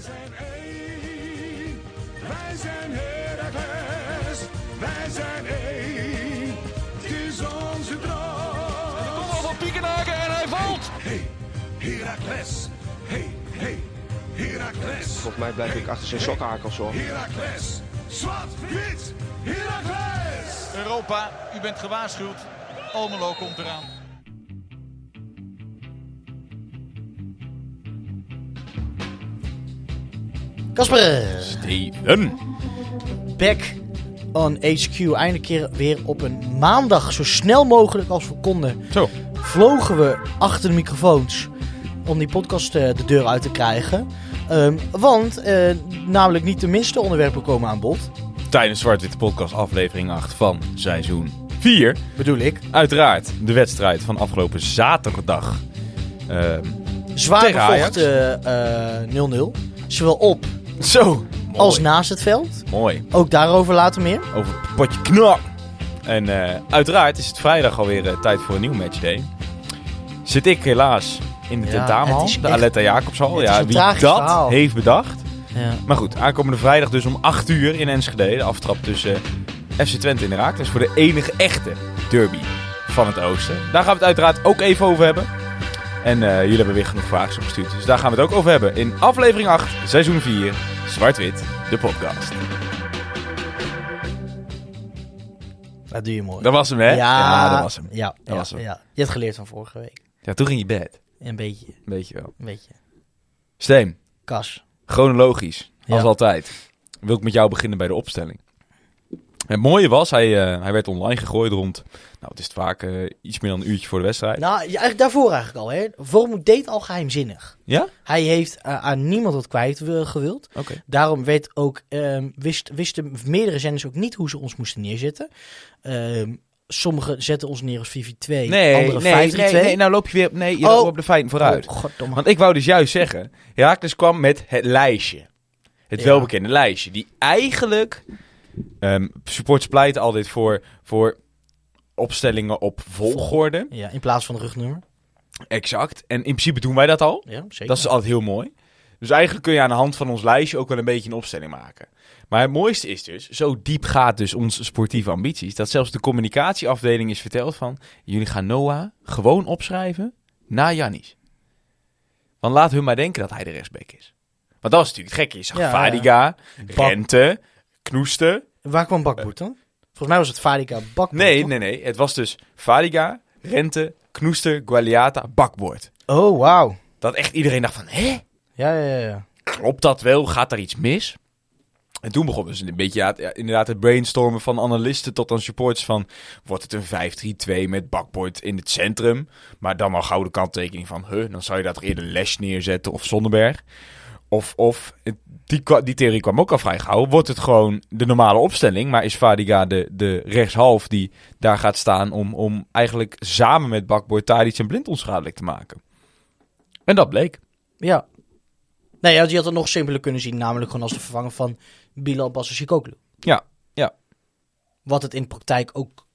zijn één. Wij zijn Heracles. Wij zijn één. Het is onze droom. Kom al van Piekenhaken en hij valt. Hey, Heracles. Hey, hey, Heracles. Volgens mij blijf ik achter zijn sokkenhakels hoor. Heracles. Zwart, wit, Heracles. Europa, u bent gewaarschuwd. Almelo komt eraan. Kasper, Steven. back on HQ. Eindelijk keer weer op een maandag, zo snel mogelijk als we konden, Zo. vlogen we achter de microfoons om die podcast eh, de deur uit te krijgen. Ehm, want eh, namelijk niet de minste onderwerpen komen aan bod, Tijdens Zwart-Witte Podcast aflevering 8 van seizoen 4. bedoel ik. Uiteraard de wedstrijd van afgelopen zaterdag. Ehm, Zwaar bevochten eh, 0-0. Zowel op zo. Mooi. als naast het veld. Mooi. Ook daarover later meer. Over het potje knap. En eh, uiteraard is het vrijdag alweer eh, tijd voor een nieuw matchday. Zit ik helaas in de Ja, tentamenhal, is de echt- Aletta Jacobshal. is Ja, wie dat verhaal. heeft bedacht. Ja. Maar goed, aankomende vrijdag dus om 8 uur in Enschede. De aftrap tussen FC Twente en Herakles voor de enige echte derby van het oosten. Daar gaan we het uiteraard ook even over hebben. En eh, jullie hebben weer genoeg vragen opgestuurd. Dus daar gaan we het ook over hebben in aflevering 8, seizoen 4, Zwart-Wit, de podcast. Dat doe je mooi. Dat was hem, hè? Ja, dat was hem. Ja, ja, was hem. ja. Je hebt geleerd van vorige week. Ja, toen ging je bed. Een beetje, Weet je wel. een beetje. Steen, Kas. chronologisch, als Ja. altijd, wil ik met jou beginnen bij de opstelling. Het mooie was, hij, eh, hij werd online gegooid rond, nou het is vaak eh, iets meer dan een uurtje voor de wedstrijd. Nou, eigenlijk daarvoor eigenlijk al. Hè. Vorm deed al geheimzinnig. Ja? Hij heeft eh, aan niemand wat kwijt wil- gewild. Daarom werd ook, ehm, wist, wisten meerdere zenders ook niet hoe ze ons moesten neerzetten. Ehm sommigen zetten ons neer als 4-4-2, Nee, andere nee, 5-3-2. nee, nee, nou loop je weer, nee, je Oh. loopt op de feiten vooruit. Oh. Want ik wou dus juist zeggen, Herakles kwam met het lijstje. Het Ja. welbekende lijstje. Die eigenlijk, ehm supporters pleiten altijd voor, voor opstellingen op volgorde. Ja, in plaats van rugnummer. Exact. En in principe doen wij dat al. Ja, zeker. Dat is altijd heel mooi. Dus eigenlijk kun je aan de hand van ons lijstje ook wel een beetje een opstelling maken. Maar het mooiste is dus, zo diep gaat dus onze sportieve ambities, dat zelfs de communicatieafdeling is verteld van, jullie gaan Noah gewoon opschrijven na Jannis. Want laat hun maar denken dat hij de rechtsback is. Want dat was natuurlijk gek. Je zag Ja. Fadiga, Rente, Knoester. Waar kwam Bakboert dan? Volgens mij was het Fadika Bakboert. Nee, toch? nee, nee. Het was dus Fadiga, Rente, Knoester, Gualiata, Bakboord. Oh, wauw. Dat echt iedereen dacht van, hè? Ja, ja, ja, klopt dat wel? Gaat er iets mis? En toen begon dus een beetje ja, inderdaad het brainstormen van analisten tot aan supporters van... Wordt het een 5-3-2 met bakbord in het centrum? Maar dan al gouden kanttekening van... Huh, dan zou je daar toch eerder Les neerzetten of Zonneberg? Of, of het- die, die theorie kwam ook al vrij gauw. Wordt het gewoon de normale opstelling? Maar is Vadiga de, de rechtshalf die daar gaat staan... om, om eigenlijk samen met bakbord Tadic en Blind onschadelijk te maken? En dat bleek. Ja. Nee, ja, je had het nog simpeler kunnen zien. Namelijk gewoon als de vervanger van Bilal Bassassikoglu. Ja, ja. Wat het in praktijk ook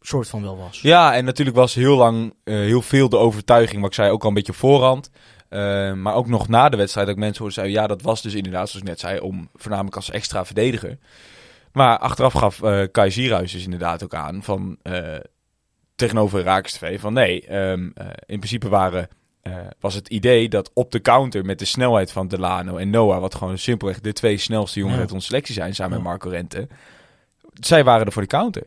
soort van wel was. Ja, en natuurlijk was heel lang eh, heel veel de overtuiging, wat ik zei, ook al een beetje op voorhand. Eh, maar ook nog na de wedstrijd dat ik mensen hoorde zeggen, ja, dat was dus inderdaad, zoals ik net zei, om voornamelijk als extra verdediger. Maar achteraf gaf eh Kai Sierhuis dus inderdaad ook aan van eh, tegenover Raakers TV van nee, ehm, eh, in principe waren, was het idee dat op de counter met de snelheid van Delano en Noah, wat gewoon simpelweg de twee snelste jongens Ja. uit onze selectie zijn, samen met. Marco Rente, zij waren er voor de counter.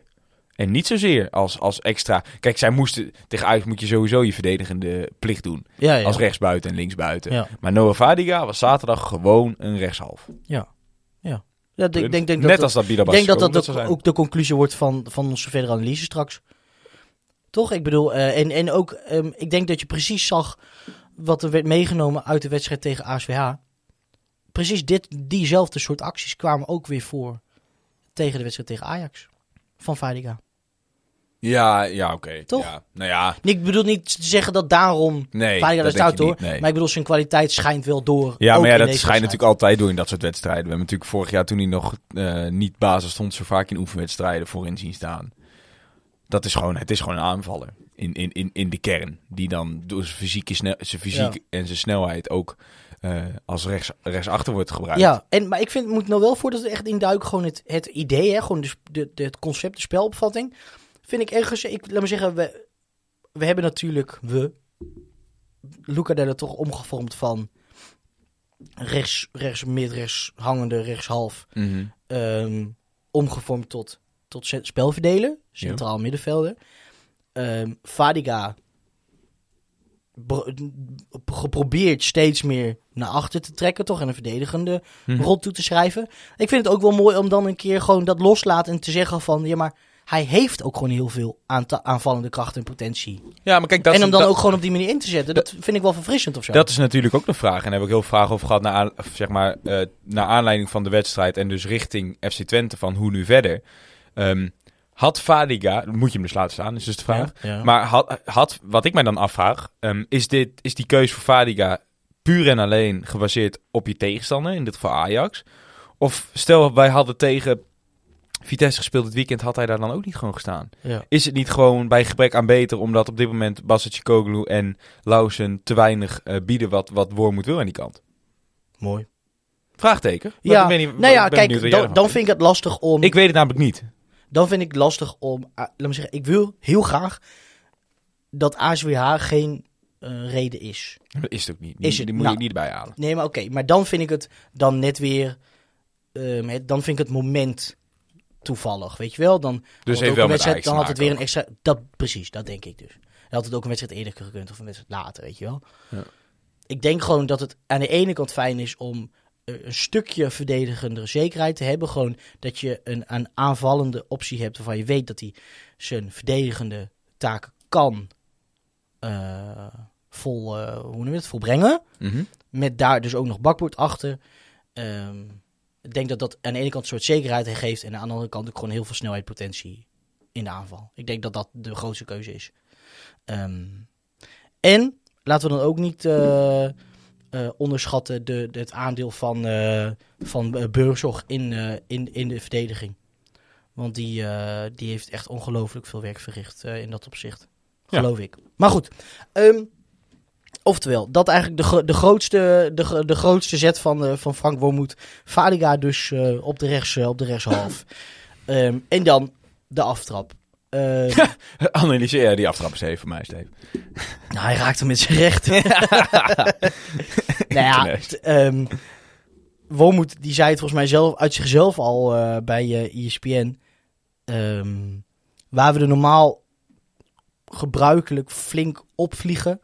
En niet zozeer als, als extra. Kijk, zij moesten tegen Ajax moet je sowieso je verdedigende plicht doen. Ja, ja. Als rechtsbuiten en linksbuiten. Ja. Maar Noah Vadiga was zaterdag gewoon een rechtshalf. Ja, ik denk, denk, Net dat, als dat ik denk dat dat ook de conclusie wordt van, van onze verdere analyse straks. Toch? Ik bedoel, eh, en, en ook, ehm, ik denk dat je precies zag wat er werd meegenomen uit de wedstrijd tegen ASWH. Precies dit, diezelfde soort acties kwamen ook weer voor tegen de wedstrijd tegen Ajax. Van Vadiga. Ja, ja oké. Toch? Ja, nou ja, Ik bedoel niet te zeggen dat daarom nee. Dat staat je hoor. nee. Maar ik bedoel, zijn kwaliteit schijnt wel door. Ja, maar ja, dat schijnt natuurlijk altijd door in dat soort wedstrijden. We hebben natuurlijk vorig jaar toen hij nog eh, niet basis stond, zo vaak in oefenwedstrijden voorin zien staan. Dat is gewoon, het is gewoon een aanvaller in, in, in, in de kern. Die dan door zijn fysieke snel, zijn fysiek Ja. en zijn snelheid ook eh, als rechts, rechtsachter wordt gebruikt. Ja, en, maar ik vind, moet nou wel voordat we echt induiken, gewoon het, het idee, hè, gewoon de, de, het concept, de spelopvatting, vind ik ergens, ik, laat me zeggen, we, we hebben natuurlijk, we, Luca Della toch omgevormd van rechts, rechts, midrechts, hangende, rechtshalf, Mhm. ehm, omgevormd tot, tot spelverdeler, centraal middenvelder. Ehm Fadiga geprobeerd steeds meer naar achter te trekken, toch? En een verdedigende Mhm. rol toe te schrijven. Ik vind het ook wel mooi om dan een keer gewoon dat loslaten en te zeggen van, ja, maar hij heeft ook gewoon heel veel aanvallende kracht en potentie. Ja, maar kijk, dat en hem dan dat- ook gewoon op die manier in te zetten, dat vind ik wel verfrissend of zo. Dat is natuurlijk ook de vraag. En daar heb ik heel veel vragen over gehad naar, zeg maar, eh, naar aanleiding van de wedstrijd. En dus richting FC Twente van hoe nu verder. Ehm, had Fadiga, moet je hem dus laten staan, is dus de vraag. Ja, ja. Maar had, had, wat ik mij dan afvraag, ehm, is, dit, is die keuze voor Fadiga puur en alleen gebaseerd op je tegenstander, in dit geval Ajax? Of stel, wij hadden tegen Vitesse gespeeld dit weekend, had hij daar dan ook niet gewoon gestaan? ja. Is het niet gewoon bij gebrek aan beter, omdat op dit moment Basset Koglu en Lausen te weinig eh, bieden wat, wat Wormoed wil aan die kant? Mooi. Vraagteken. Ja, ik ben niet- nou ja, ben kijk, dan, vind ik het lastig om... Ik weet het namelijk niet. dan vind ik het lastig om, ah, laat me zeggen, ik wil heel graag dat ASWH geen eh, reden is. Dat is het ook niet. Is Die, het? die moet Nou. je niet erbij halen. Nee, maar oké, maar dan vind ik het dan net weer, het- dan vind ik het moment toevallig, weet je wel? Dan, Dus heeft ook wel een wedstrijd, dan had het weer een extra, dat precies, dat denk ik dus. Dan had het ook een wedstrijd eerder gekund of een wedstrijd later, weet je wel? Ja. Ik denk gewoon dat het aan de ene kant fijn is om eh, een stukje verdedigendere zekerheid te hebben. Gewoon dat je een, een aanvallende optie hebt waarvan je weet dat hij zijn verdedigende taken kan eh, vol, eh, hoe noem je het, volbrengen. Mhm. Met daar dus ook nog bakboord achter. Ehm, ik denk dat dat aan de ene kant een soort zekerheid geeft. En aan de andere kant ook gewoon heel veel snelheid potentie in de aanval. Ik denk dat dat de grootste keuze is. Ehm, en laten we dan ook niet eh, eh, onderschatten de, de- het aandeel van, eh van Beurzog in, in, in de verdediging. Want die, die heeft echt ongelooflijk veel werk verricht in dat opzicht. Ja. Geloof ik. Maar goed. ehm, oftewel, dat eigenlijk de, de, grootste, de, de grootste zet van, eh, van Frank Wormoed. Fadiga dus eh, op, de rechts, eh, op de rechtshalf. Ehm, en dan de aftrap. Ehm, Analyseer die aftrappers even voor mij, Steve. nou, hij raakte met zijn recht. nou ja, ehm, Wormoed, die zei het volgens mij zelf, uit zichzelf al bij ESPN. Ehm, waar we er normaal gebruikelijk flink opvliegen.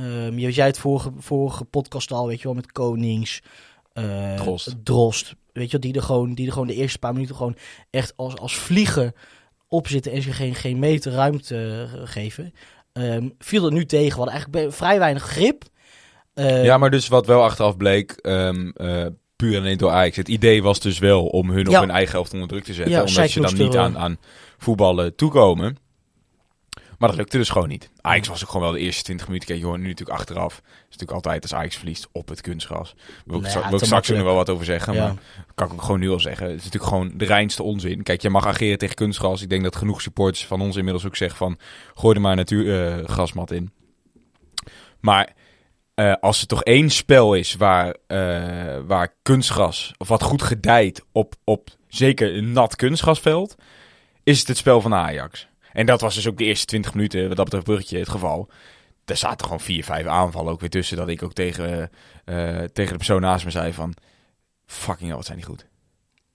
Ehm, je zei het vorige, vorige podcast al, weet je wel, met Konings. eh, Drost. Drost. Weet je wel, die er, gewoon, die er gewoon de eerste paar minuten gewoon echt als, als vliegen op zitten en zich geen, geen meter ruimte eh, geven. Ehm, viel er nu tegen. We hadden eigenlijk vrij weinig grip. Eh, Ja, maar dus wat wel achteraf bleek, ehm, eh, puur en alleen door Ajax. Het idee was dus wel om hun Ja. op hun eigen helft onder druk te zetten. Ja, omdat je dan niet aan, aan voetballen toekomen. Maar dat lukte dus gewoon niet. Ajax was ook gewoon wel de eerste 20 minuten. Kijk, je hoort nu natuurlijk achteraf. Het is natuurlijk altijd als Ajax verliest op het kunstgras. Wil ik, ja, wil ik straks nog wel wat over zeggen. Ja. Maar kan ik ook gewoon nu al zeggen. Het is natuurlijk gewoon de reinste onzin. Kijk, je mag ageren tegen kunstgras. Ik denk dat genoeg supporters van ons inmiddels ook zeggen van... Gooi er maar een natuurgrasmat grasmat in. Maar eh, als er toch één spel is waar, eh, waar kunstgras, of wat goed gedijt op, op zeker een nat kunstgrasveld, is het het spel van Ajax. En dat was dus ook de eerste 20 minuten, wat dat betreft Bruggetje, het geval. Er zaten gewoon vier, vijf aanvallen ook weer tussen, dat ik ook tegen, eh, tegen de persoon naast me zei van, fucking hell, wat zijn die goed.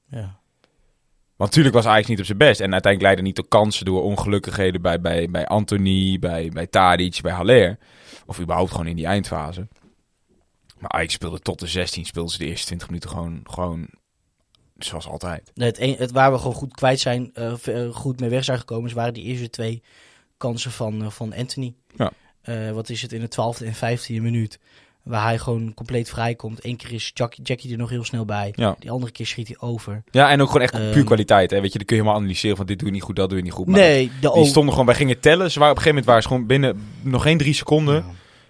ja. Want natuurlijk was Ajax niet op zijn best. En uiteindelijk leidde niet tot kansen door ongelukkigheden bij, bij, bij Anthony, bij, bij Tadic, bij Haller. Of überhaupt gewoon in die eindfase. Maar Ajax speelde tot de 16, speelde ze de eerste 20 minuten gewoon, gewoon zoals altijd. Het, een- het waar we gewoon goed kwijt zijn, eh, eh, goed mee weg zijn gekomen, is waren die eerste twee kansen van, eh, van Anthony. Ja. Wat is het in de twaalfde en vijftiende minuut? Waar hij gewoon compleet vrij komt. Eén keer is Jackie, Jackie er nog heel snel bij. Ja. Die andere keer schiet hij over. Ja, en ook gewoon echt Ehm. puur kwaliteit. Hè? Weet je, dan kun je helemaal analyseren van dit doe je niet goed, dat doe je niet goed. Maar nee, de die stonden gewoon, wij gingen tellen. Ze waren op een gegeven moment waren ze gewoon binnen nog geen drie seconden. Ja.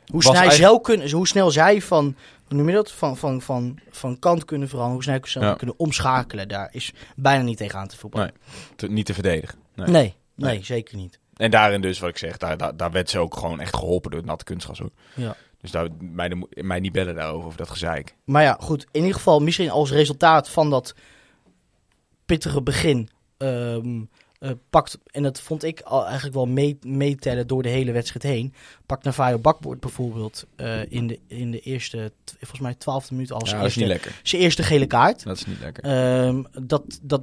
Hoe snel, eigenlijk- hoe snel zij van, noem je dat, van, van, van, van kant kunnen veranderen, hoe snel ze Ja. kunnen omschakelen, daar is bijna niet tegenaan te voetballen. Te- niet te verdedigen. Nee. Nee, nee, zeker niet. En daarin dus, wat ik zeg, daar, daar, daar werd ze ook gewoon echt geholpen door het natte kunstgras ook. Ja. Dus daar, mij, mij niet bellen daarover, over dat gezeik. Maar ja, goed. In ieder geval, misschien als resultaat van dat pittige begin. ehm, eh, pakt, en dat vond ik al eigenlijk wel mee- meetellen door de hele wedstrijd heen. Pakt Navajo Bakboord bijvoorbeeld eh, in, de, in de eerste, volgens mij, twaalfde minuut als Ja, is zijn eerste gele kaart. Dat is niet lekker. Ehm, dat, dat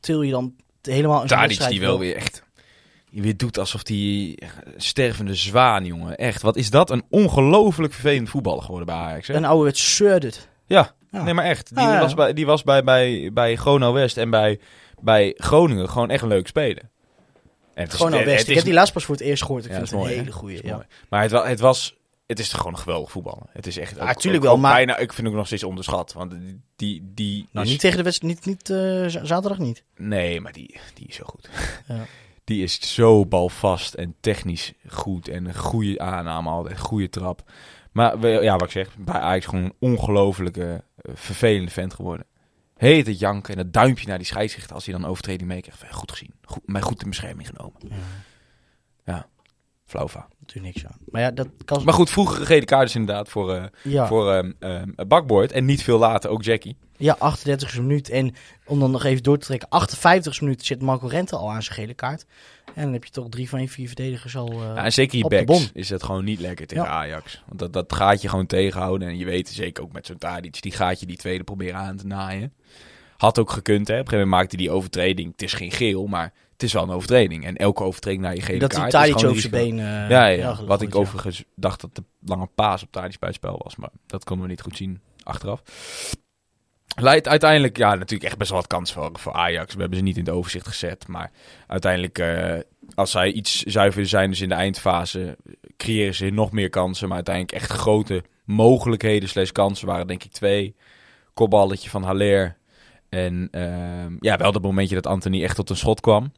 til je dan helemaal in Tadic wedstrijd die wel weer echt... Die weer doet alsof die stervende zwaan, jongen. Echt, wat is dat een ongelooflijk vervelend voetballer geworden bij Ajax. Hè? Een ouderwets surdet. Ja, Ja. nee, maar echt. Die ja. was, bij, die was bij, bij, bij Grono West en bij, bij Groningen gewoon echt een leuk speler. En het is- Gewoon al best. het Ik is- heb die laatst pas voor het eerst gehoord. Ik Ja, vind het een hele is Ja. Maar het, het was... Het is gewoon geweldig voetballen. Het is echt... Ja, tuurlijk wel, maar- Bijna, ik vind het ook nog steeds onderschat. Want die... die, Nou, is- niet tegen de wedstrijd, niet, niet eh, zaterdag niet. Nee, maar die, die is zo goed. Ja. Die is zo balvast en technisch goed. En een goede aanname altijd. Goede trap. Maar ja, wat ik zeg. Bij Ajax gewoon een ongelofelijke eh, vervelende vent geworden. Heet het janken en het duimpje naar die scheidsrechter als hij dan overtreding meekrijgt. Goed gezien. Goed, mij goed in bescherming genomen. Ja. Flauwva. Natuurlijk niks aan. Maar ja, dat kan... Maar goed, vroeger gele kaart dus inderdaad voor, ja. voor ehm ehm, Bakboord. En niet veel later ook Jackie. Ja, 38 minuut. En om dan nog even door te trekken, 58 minuut zit Marco Rente al aan zijn gele kaart. En dan heb je toch drie van je vier verdedigers al. eh, Ja, en zeker die op de backs is het gewoon niet lekker tegen Ja. Ajax. Want dat, dat gaat je gewoon tegenhouden. En je weet zeker ook met zo'n Tadic, die gaat je die tweede proberen aan te naaien. Had ook gekund, hè. Op een gegeven moment maakte hij die overtreding. Het is geen geel, maar het is wel een overtreding. En elke overtreding naar je gele dat kaart Tadic is gewoon over zijn been. eh, Ja, ja, Wat ik overigens dacht dat de lange paas op Tadic bij het spel was. Maar dat konden we niet goed zien achteraf. Leidt uiteindelijk, ja, natuurlijk echt best wel wat kans voor, voor Ajax. We hebben ze niet in het overzicht gezet. Maar uiteindelijk, eh, als zij iets zuiverder zijn, dus in de eindfase, creëren ze nog meer kansen. Maar uiteindelijk echt grote mogelijkheden slash kansen waren denk ik twee. Kopballetje van Haller. En ehm, ja, wel dat momentje dat Anthony echt tot een schot kwam.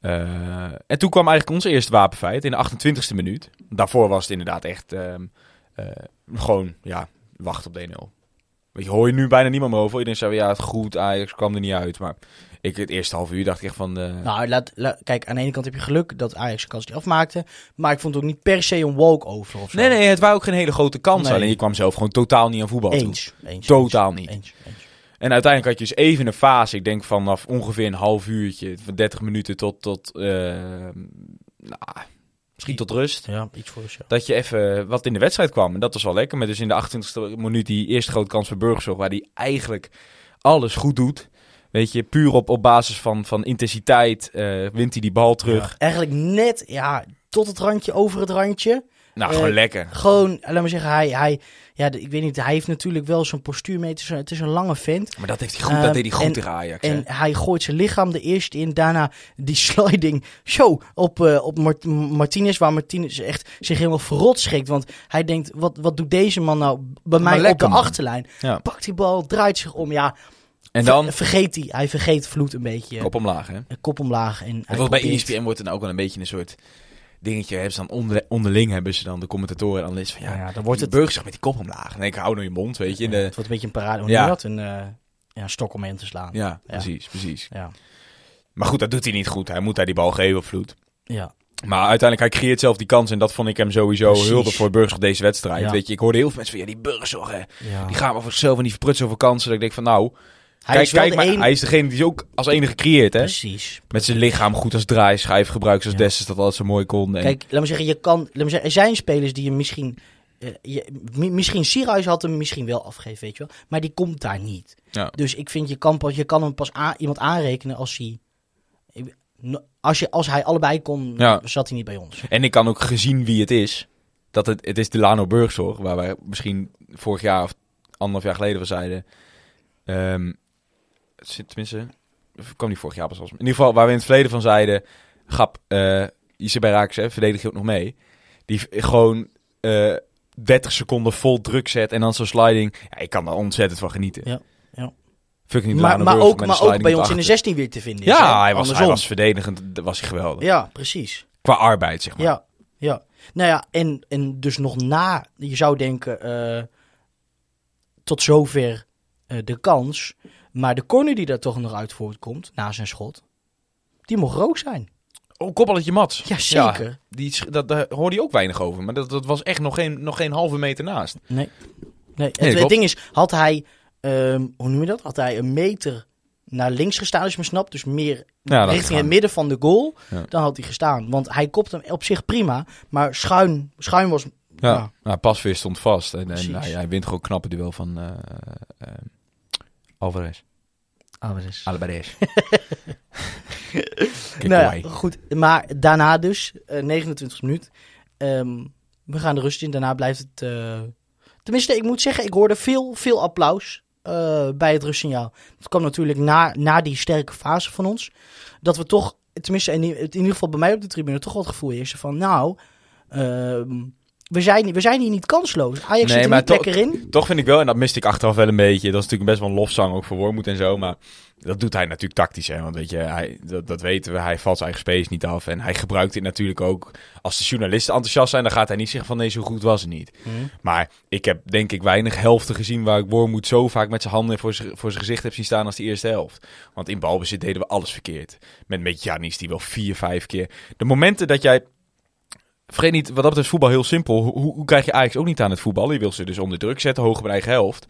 Eh, en toen kwam eigenlijk ons eerste wapenfeit in de 28e minuut. Daarvoor was het inderdaad echt ehm, eh, gewoon, ja, wacht op de 1-0. Weet je, hoor je nu bijna niemand meer over. Iedereen zei, ja, het goed, Ajax kwam er niet uit. Maar ik het eerste half uur dacht ik echt van... eh, Nou, laat, la- kijk, aan de ene kant heb je geluk dat Ajax de kans niet afmaakte. Maar ik vond het ook niet per se een walk-over of zo. nee, nee, het waren ook geen hele grote. Nee. Alleen je kwam zelf gewoon totaal niet aan voetbal toe. Eens. eens Totaal eens, niet. Eens, eens. En uiteindelijk had je dus even een fase, ik denk vanaf ongeveer een half uurtje, van 30 minuten tot, tot eh, nou, misschien tot rust. Ja, iets voor ja. Dat je even wat in de wedstrijd kwam. En dat was wel lekker. Maar dus in de 28e minuut die eerste grote kans voor Burgzorg, waar hij eigenlijk alles goed doet. Weet je, puur op, op basis van, van intensiteit eh, wint hij die bal terug. Ja, Eigenlijk net, ja, tot het randje, over het randje. Nou, Eh, gewoon lekker. Gewoon, laat maar zeggen, hij, hij, ja, ik weet niet, hij heeft natuurlijk wel zo'n postuur mee. Het is een, het is een lange vent. Maar dat heeft hij goed, dat deed hij goed en- tegen Ajax. hè? En hij gooit zijn lichaam de eerste in. Daarna die sliding show op, eh, op Mart- Martinez. Waar Martinez echt zich helemaal verrot schrikt. Want hij denkt, wat, wat doet deze man nou bij mij lekker, op de man. achterlijn? Ja. Pakt die bal, draait zich om. Ja, En dan ver- vergeet hij. Hij vergeet Vloed een beetje. kop omlaag, hè? kop omlaag. En hij bij E ESPN wordt er nou ook wel een beetje een soort dingetje. Hebben ze dan onder, onderling hebben ze dan de commentatoren en analisten van ja, Ja, dan wordt het, Burgzorg met die kop omlaag. Nee, ik hou nou je mond, weet je. ja, de, het wordt een beetje een parade. Ja. dat? Een, eh, ja, stok om in te slaan. ja, precies, precies. Ja. Maar goed, dat doet hij niet goed. Hij moet daar die bal geven op vloed. ja. Maar uiteindelijk, hij creëert zelf die kans. En dat vond ik hem sowieso hulde voor Burgzorg deze wedstrijd. Ja. Weet je, ik hoorde heel veel mensen van, ja, die Burgzorg, hè, ja. die gaan maar voor zichzelf en die verprutsen over kansen. Dat ik denk van, nou, Hij kijk, is kijk maar, hij is degene die ze ook als enige creëert, hè. Precies. Met zijn lichaam goed als draaischijf gebruikt, zoals Ja. Dessus dat altijd zo mooi kon. En, Kijk, laat me zeggen, je kan, laat me zeggen, er zijn spelers die je misschien, je, mi- misschien Sierhuis had hem misschien wel afgegeven, weet je wel, maar die komt daar niet. Ja. Dus ik vind je kan pas, je kan hem pas iemand aanrekenen als hij, als je, als hij allebei kon, Ja. zat hij niet bij ons. En ik kan ook gezien wie het is. Dat het, het is Delano Burgzorg, waar wij misschien vorig jaar of anderhalf jaar geleden van zeiden. ehm, tenminste, kwam niet vorig jaar pas. als- In ieder geval, waar we in het verleden van zeiden. Gap, eh je zit bij Raaks, hè, verdedig je ook nog mee. Die gewoon eh 30 seconden vol druk zet en dan zo'n sliding. Ja, ik kan daar ontzettend van genieten. Ja, ja. Fucking Maar, maar ook, maar ook bij ons in de achter. 16 weer te vinden. is? Ja, hij was, hij was verdedigend. was hij geweldig. Ja, precies. Qua arbeid, zeg maar. Ja, ja. Nou ja, en, en dus nog na, je zou denken, eh, tot zover eh, de kans. Maar de corner die daar toch nog uit voortkomt, na zijn schot, die mocht rood zijn. Oh, kopballetje Mats. Ja, zeker. die, dat, daar hoorde je ook weinig over. Maar dat, dat was echt nog geen, nog geen halve meter naast. Nee. nee. Het, Nee, het ding is, had hij, ehm, hoe noem je dat? Had hij een meter naar links gestaan, als je me snapt. Dus meer Ja, richting het midden van de goal. Ja. Dan had hij gestaan. Want hij kopt hem op zich prima. Maar schuin, schuin was... Ja, Ja. Nou, pasveer stond vast. En, en hij, hij wint gewoon knappe duel van eh eh, Alvarez. Alvarez. Alvarez. Nou ja, goed. Maar daarna dus, eh 29 minuut. Ehm, we gaan de rust in. Daarna blijft het... eh, Tenminste, ik moet zeggen, ik hoorde veel, veel applaus eh, bij het rustsignaal. Dat kwam natuurlijk na, na die sterke fase van ons. Dat we toch, tenminste in, in ieder geval bij mij op de tribune, toch wel het gevoel heerste van... Nou, ehm, we, zijn, we zijn hier niet kansloos. Ajax Nee, zit er niet to- lekker in. Toch vind ik wel, en dat miste ik achteraf wel een beetje. Dat is natuurlijk best wel een lofzang ook voor Wormoed en zo. Maar dat doet hij natuurlijk tactisch. Hè? Want weet je, hij, dat, dat weten we. Hij valt zijn eigen space niet af. En hij gebruikt dit natuurlijk ook. Als de journalisten enthousiast zijn, dan gaat hij niet zeggen van nee, zo goed was het niet. Maar ik heb denk ik weinig helften gezien waar ik Wormoed zo vaak met zijn handen voor zijn, voor zijn gezicht heb zien staan als de eerste helft. Want in balbezit deden we alles verkeerd. Met, met Janis die wel vier, vijf keer. De momenten dat jij Vergeet niet, wat dat betreft is voetbal heel simpel. Hoe, hoe, krijg je Ajax ook niet aan het voetbal? Je wil ze dus onder druk zetten, hoog op eigen helft.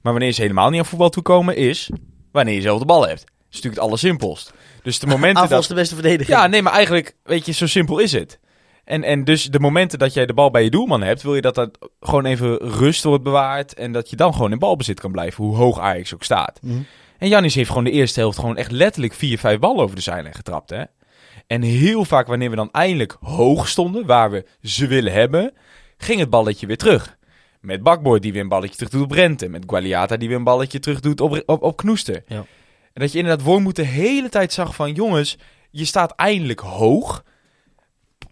Maar wanneer ze helemaal niet aan voetbal toekomen, is wanneer je zelf de bal hebt. Dat is natuurlijk het allersimpelst. Dus de momenten Aanval is dat... de beste verdediging. Ja, nee, maar eigenlijk, weet je, zo simpel is het. En, en dus de momenten dat jij de bal bij je doelman hebt, wil je dat dat gewoon even rust wordt bewaard. En dat je dan gewoon in balbezit kan blijven, hoe hoog Ajax ook staat. Mhm. En Jannis heeft gewoon de eerste helft gewoon echt letterlijk vier, vijf ballen over de zijlijn getrapt. Hè? En heel vaak wanneer we dan eindelijk hoog stonden, waar we ze willen hebben, ging het balletje weer terug. Met Bakboy die weer een balletje terug doet op Rente. Met Gualiata die weer een balletje terug doet op, op, op Knoester. Ja. En dat je inderdaad Wormoed de hele tijd zag van... jongens, je staat eindelijk hoog.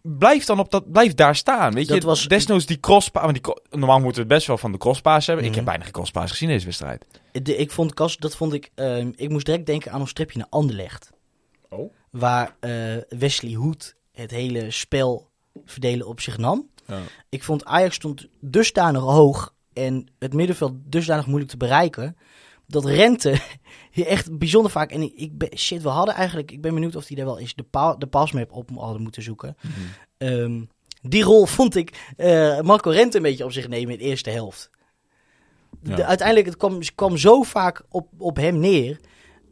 Blijf dan op dat, blijf daar staan. Weet Dat je, was- desnoods die crosspaas... want die, cro- normaal moeten we het best wel van de crosspaas hebben. Ik Mhm. heb bijna geen crosspaas gezien in deze wedstrijd. De, ik vond Kas, dat vond ik. ehm, ik moest direct denken aan een stripje naar Anderlecht. Oh. Waar eh, Wesley Hoed het hele spel verdelen op zich nam. Ja. Ik vond Ajax stond dusdanig hoog en het middenveld dusdanig moeilijk te bereiken. Dat Rente hier echt bijzonder vaak. En ik, ik ben, shit, we hadden eigenlijk. Ik ben benieuwd of die daar wel eens de, paal, de pasmap op hadden moeten zoeken. Mhm. Ehm, die rol vond ik eh, Marco Rente een beetje op zich nemen in de eerste helft. Ja. Uiteindelijk, het kwam, kwam zo vaak op, op hem neer.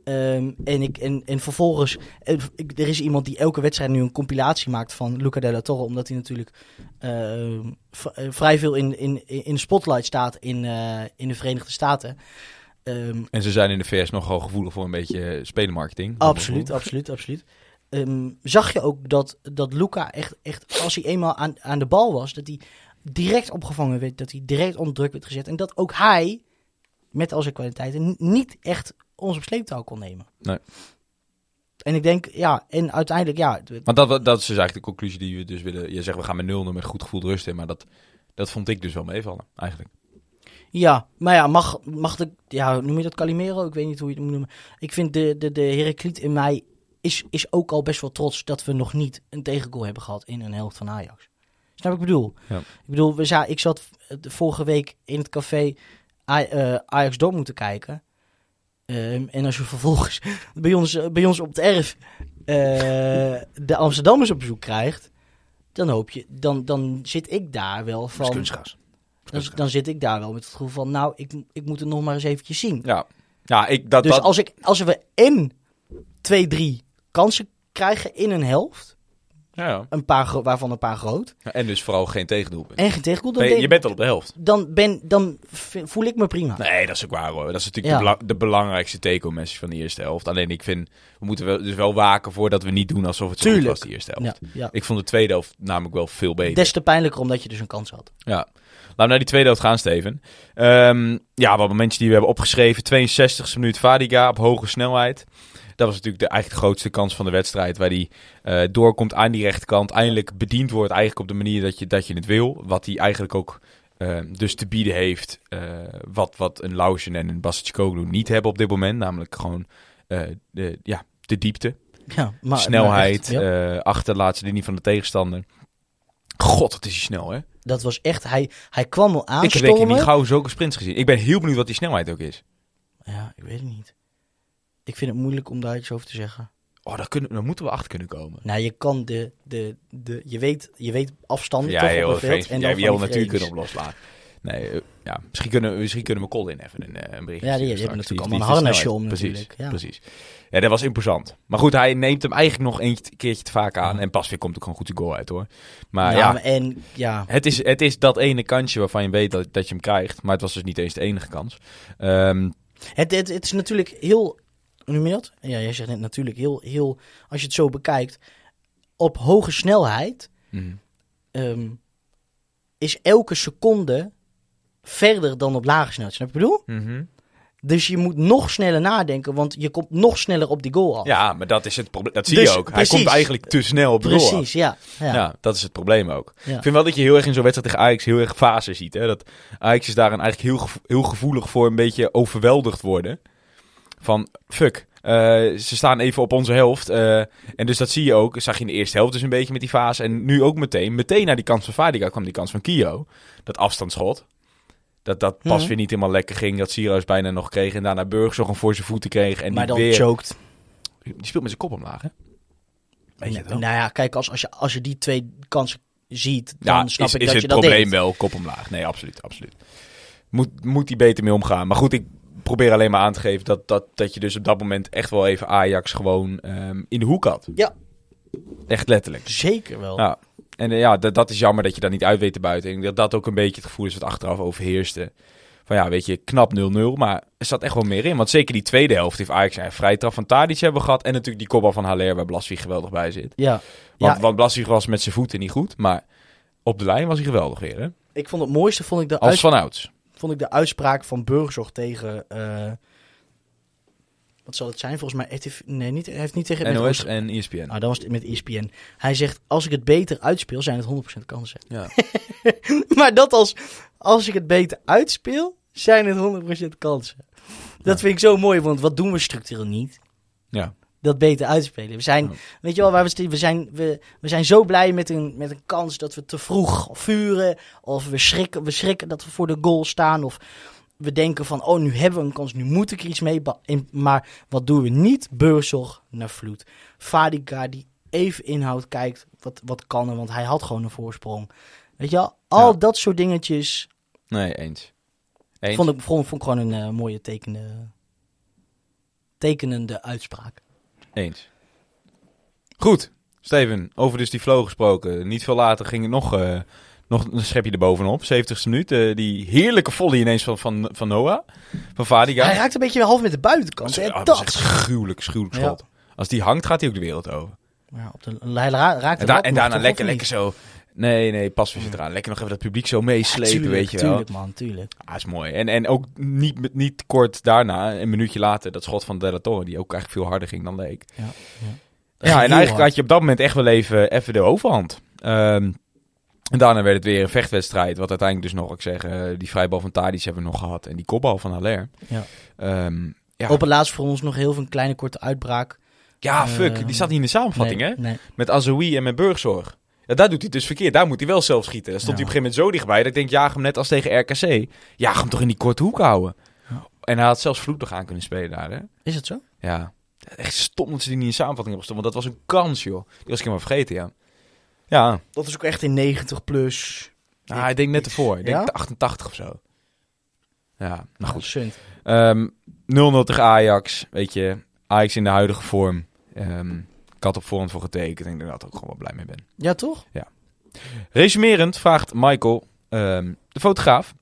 Ehm, en, ik, en, en vervolgens, eh, er is iemand die elke wedstrijd nu een compilatie maakt van Luca Della Torre. Omdat hij natuurlijk ehm, eh, vrij veel in, in, in de spotlight staat in, eh, in de Verenigde Staten. Ehm, En ze zijn in de VS nogal gevoelig voor een beetje spelenmarketing. Absoluut, absoluut, absoluut. Zag je ook dat, dat Luca echt, echt, als hij eenmaal aan, aan de bal was, dat hij direct opgevangen werd, dat hij direct onder druk werd gezet. En dat ook hij, met al zijn kwaliteiten, niet echt ons op sleeptouw kon nemen. Nee. En ik denk, ja, en uiteindelijk, ja, Want dat, dat is dus eigenlijk de conclusie die we dus willen... Je zegt, we gaan met 0 met goed gevoel rust in. Maar dat, dat vond ik dus wel meevallen, eigenlijk. ja, maar ja, mag, mag de, ja, noem je dat Calimero? Ik weet niet hoe je het moet noemen. Ik vind de, de, de Heracliet in mij is, is ook al best wel trots dat we nog niet een tegengoal hebben gehad in een helft van Ajax. Snap ik bedoel? Ja. Ik bedoel, we za ik zat de vorige week in het café Aj- eh, Ajax door moeten kijken. Ehm, en als je vervolgens bij ons, bij ons op het erf eh, de Amsterdammers op bezoek krijgt, dan hoop je, dan, dan zit ik daar wel van. kunstgras. Dan, dan zit ik daar wel met het gevoel van, nou, ik, ik moet het nog maar eens eventjes zien. Ja, ja ik, dat, dus dat, als, ik, als we en twee, drie kansen krijgen in een helft, ja, ja. een paar, waarvan een paar groot, En dus vooral geen tegendoelpunt. en geen denk- je bent al op de helft. dan, ben, dan voel ik me prima. Nee, dat is ook waar hoor. Dat is natuurlijk Ja. de, bela- de belangrijkste take-home-message van de eerste helft. Alleen ik vind, we moeten wel, dus wel waken voordat we niet doen alsof het zo was de eerste helft. Ja, ja. Ik vond de tweede helft namelijk wel veel beter. Des te pijnlijker omdat je dus een kans had. Ja. Laten we naar die tweede helft gaan, Steven. Ehm, ja, wat momentjes die we hebben opgeschreven. 62e minuut Vadiga op hoge snelheid. Dat was natuurlijk de, eigenlijk de grootste kans van de wedstrijd. Waar hij eh, doorkomt aan die rechterkant. Eindelijk bediend wordt eigenlijk op de manier dat je, dat je het wil. Wat hij eigenlijk ook eh, dus te bieden heeft. eh, wat, wat een Lausen en een Basicoglu niet hebben op dit moment. Namelijk gewoon de, ja, de diepte. Ja, maar, snelheid. maar echt, ja. achter de laatste linie van de tegenstander. God, wat is hij snel hè. dat was echt, hij, hij kwam al Ik heb denk ik niet gauw zulke sprints gezien. Ik ben heel benieuwd wat die snelheid ook is. Ja, ik weet het niet. Ik vind het moeilijk om daar iets over te zeggen. Oh, daar, kunnen, daar moeten we achter kunnen komen. Nou, je kan de, de, de je, weet, je weet afstanden Ja, toch heel op het veld. vreemd. En Jij dan wil natuurlijk frames. kunnen op loslaten. Nee, eh, ja, misschien kunnen, misschien kunnen we Colin even een, eh, een berichtje Ja, die- hebben natuurlijk allemaal een harnasje om snelheid. natuurlijk, ja. Precies, precies. Ja, dat was imposant. Maar goed, hij neemt hem eigenlijk nog een keertje te vaak aan. Ja. En pas weer komt ook gewoon goed de goal uit, hoor. Maar Ja, ja, maar en ja, het, is, het is dat ene kansje waarvan je weet dat, dat je hem krijgt. Maar het was dus niet eens de enige kans. Ehm, het, het, het is natuurlijk heel, hoe noem je dat? Ja, jij zegt net natuurlijk heel, heel, als je het zo bekijkt, op hoge snelheid mhm. ehm, is elke seconde verder dan op lage snelheid. Snap je wat ik bedoel? Mhm. Dus je moet nog sneller nadenken, want je komt nog sneller op die goal af. Ja, maar dat is het probleem. Dat zie Dus, je ook. Hij precies. komt eigenlijk te snel op de goal af. Precies, ja. ja. Ja. dat is het probleem ook. Ja. Ik vind wel dat je heel erg in zo'n wedstrijd tegen Ajax heel erg fase ziet. Hè? Dat Ajax is daarin eigenlijk heel, gevo- heel gevoelig voor een beetje overweldigd worden. Van, fuck, eh, ze staan even op onze helft. eh, en dus dat zie je ook. Zag je in de eerste helft dus een beetje met die fase. En nu ook meteen. Meteen naar die kans van Vadiga kwam die kans van Kio. Dat afstandsschot. Dat dat pas weer niet helemaal lekker ging. Dat Sierhuis bijna nog kreeg. En daarna Burgzorg hem voor zijn voeten kreeg. En maar die dan weer... choked. Die speelt met zijn kop omlaag, hè? Weet je het wel? Nou ja, kijk, als, als, je, als je die twee kansen ziet, dan Ja, snap is, ik is dat het je dat probleem deed. wel kop omlaag. Nee, absoluut, absoluut. Moet, moet hij beter mee omgaan. Maar goed, ik probeer alleen maar aan te geven dat, dat, dat je dus op dat moment echt wel even Ajax gewoon ehm, in de hoek had. Ja. Echt letterlijk. Zeker wel. Ja. En eh, ja, dat, dat is jammer dat je dat niet uit weet te buiten. Ik denk dat dat ook een beetje het gevoel is wat achteraf overheerste. Van ja, weet je, knap 0-0, maar er zat echt wel meer in. Want zeker die tweede helft heeft Ajax een vrij traf van Tadic hebben gehad. En natuurlijk die kopbal van Haller waar Blaswig geweldig bij zit. Ja. Want, Ja. want Blaswig was met zijn voeten niet goed, maar op de lijn was hij geweldig weer. Hè? Ik vond het mooiste vond ik de, Als uits- van ouds. Vond ik de uitspraak van Burgzorg tegen... eh, wat zal het zijn? Volgens mij nee, niet, hij heeft niet tegen... met NOS Oost- en ESPN. Nou, dan was het met ESPN. Hij zegt, als ik het beter uitspeel, zijn het 100% kansen. Ja. maar dat als, als ik het beter uitspeel, zijn het 100% kansen. Dat vind ik zo mooi, want wat doen we structureel niet? ja. Dat beter uitspelen. We zijn, weet je wel, waar we, we, zijn, we, we zijn zo blij met een, met een kans dat we te vroeg vuren. Of we schrikken, we schrikken dat we voor de goal staan. Of we denken van, oh, nu hebben we een kans, nu moet ik er iets mee. Maar wat doen we niet? Beurzog naar vloed. Fadiga die even inhoud kijkt, wat, wat kan er, want hij had gewoon een voorsprong. Weet je wel, al Ja. dat soort dingetjes Nee, eens. eens. vond ik, vond, vond ik gewoon een eh, mooie tekende, tekenende uitspraak. Eens. Goed, Steven, over dus die flow gesproken. Niet veel later ging het nog, eh, nog een schepje erbovenop. 70ste minuut. eh, die heerlijke volley ineens van, van, van Noah. Van Vadiga. Hij raakt een beetje half met de buitenkant. dat, is, ah, dat. dat is echt gruwelijk, gruwelijk Ja. schot. Als die hangt, gaat hij ook de wereld over. Ja, op de, hij ra- raakt En, da- en daarna lekker, lekker zo... Nee, nee, pas weer zit eraan. Lekker nog even dat publiek zo meeslepen, tuurlijk, weet je wel. Tuurlijk, man, tuurlijk. Ah, is mooi. En, en ook niet, niet kort daarna, een minuutje later, dat schot van De Torre, die ook eigenlijk veel harder ging dan leek. Ja, ja. Ja, en eigenlijk hard. had je op dat moment echt wel even, even de overhand. Ehm, en daarna werd het weer een vechtwedstrijd. Wat uiteindelijk dus nog, ik zeg, eh, die vrijbal van Tadic hebben we nog gehad. En die kopbal van Haller. Ja. Ehm, ja. Op het laatst voor ons nog heel veel een kleine korte uitbraak. ja, fuck. Die zat niet in de samenvatting, nee, hè? Nee. Met Azoui en met Burgzorg. Ja, daar doet hij dus verkeerd. Daar moet hij wel zelf schieten. Daar stond Ja. hij op een gegeven moment zo dichtbij. Dat ik denk, jaag hem net als tegen RKC. Jaag hem toch in die korte hoek houden. Ja. En hij had zelfs vloed nog aan kunnen spelen daar, hè? Is het zo? Ja. Echt stom dat ze die niet in samenvatting hebben gestopt. Want dat was een kans, joh. Die was ik helemaal vergeten, ja. Ja. Dat is ook echt in 90 plus. Ah, ik denk net ervoor. Ik denk Ja? 88 of zo. Ja, nou Nou, goed. sunt. Ehm 0-0 tegen Ajax. Weet je, Ajax in de huidige vorm. Ehm, ik had op voorhand voor getekend. En ik denk dat ik ook gewoon wel blij mee ben. Ja, toch? Resumerend vraagt Michael, ehm, de fotograaf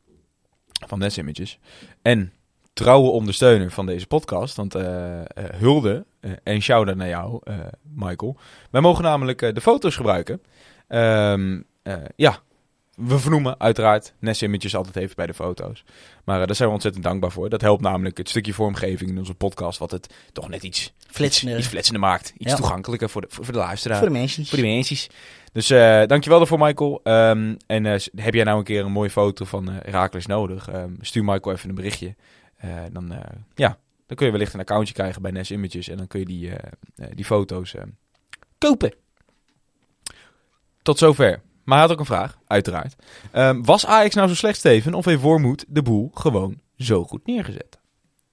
van Nest Images. En trouwe ondersteuner van deze podcast. Want eh, eh, hulde eh, en shout-out naar jou, Michael. Wij mogen namelijk de foto's gebruiken. Ehm, eh, ja, we vernoemen uiteraard Nest Images altijd even bij de foto's. Maar eh, daar zijn we ontzettend dankbaar voor. Dat helpt namelijk het stukje vormgeving in onze podcast. Wat het toch net iets, Flitsender. iets, iets flitsender maakt. Iets Ja. toegankelijker voor de, voor, voor de luisteraar. Voor de mensen. Voor die mensen. Dus eh, dankjewel daarvoor, Michael. Ehm, en eh, heb jij nou een keer een mooie foto van Herakles nodig? Ehm, stuur Michael even een berichtje. Dan, ja, dan kun je wellicht een accountje krijgen bij Nes Images. En dan kun je die, die foto's kopen. Tot zover. Maar hij had ook een vraag, uiteraard. Ehm, was Ajax nou zo slecht, Steven? Of heeft Wormoed de boel gewoon zo goed neergezet?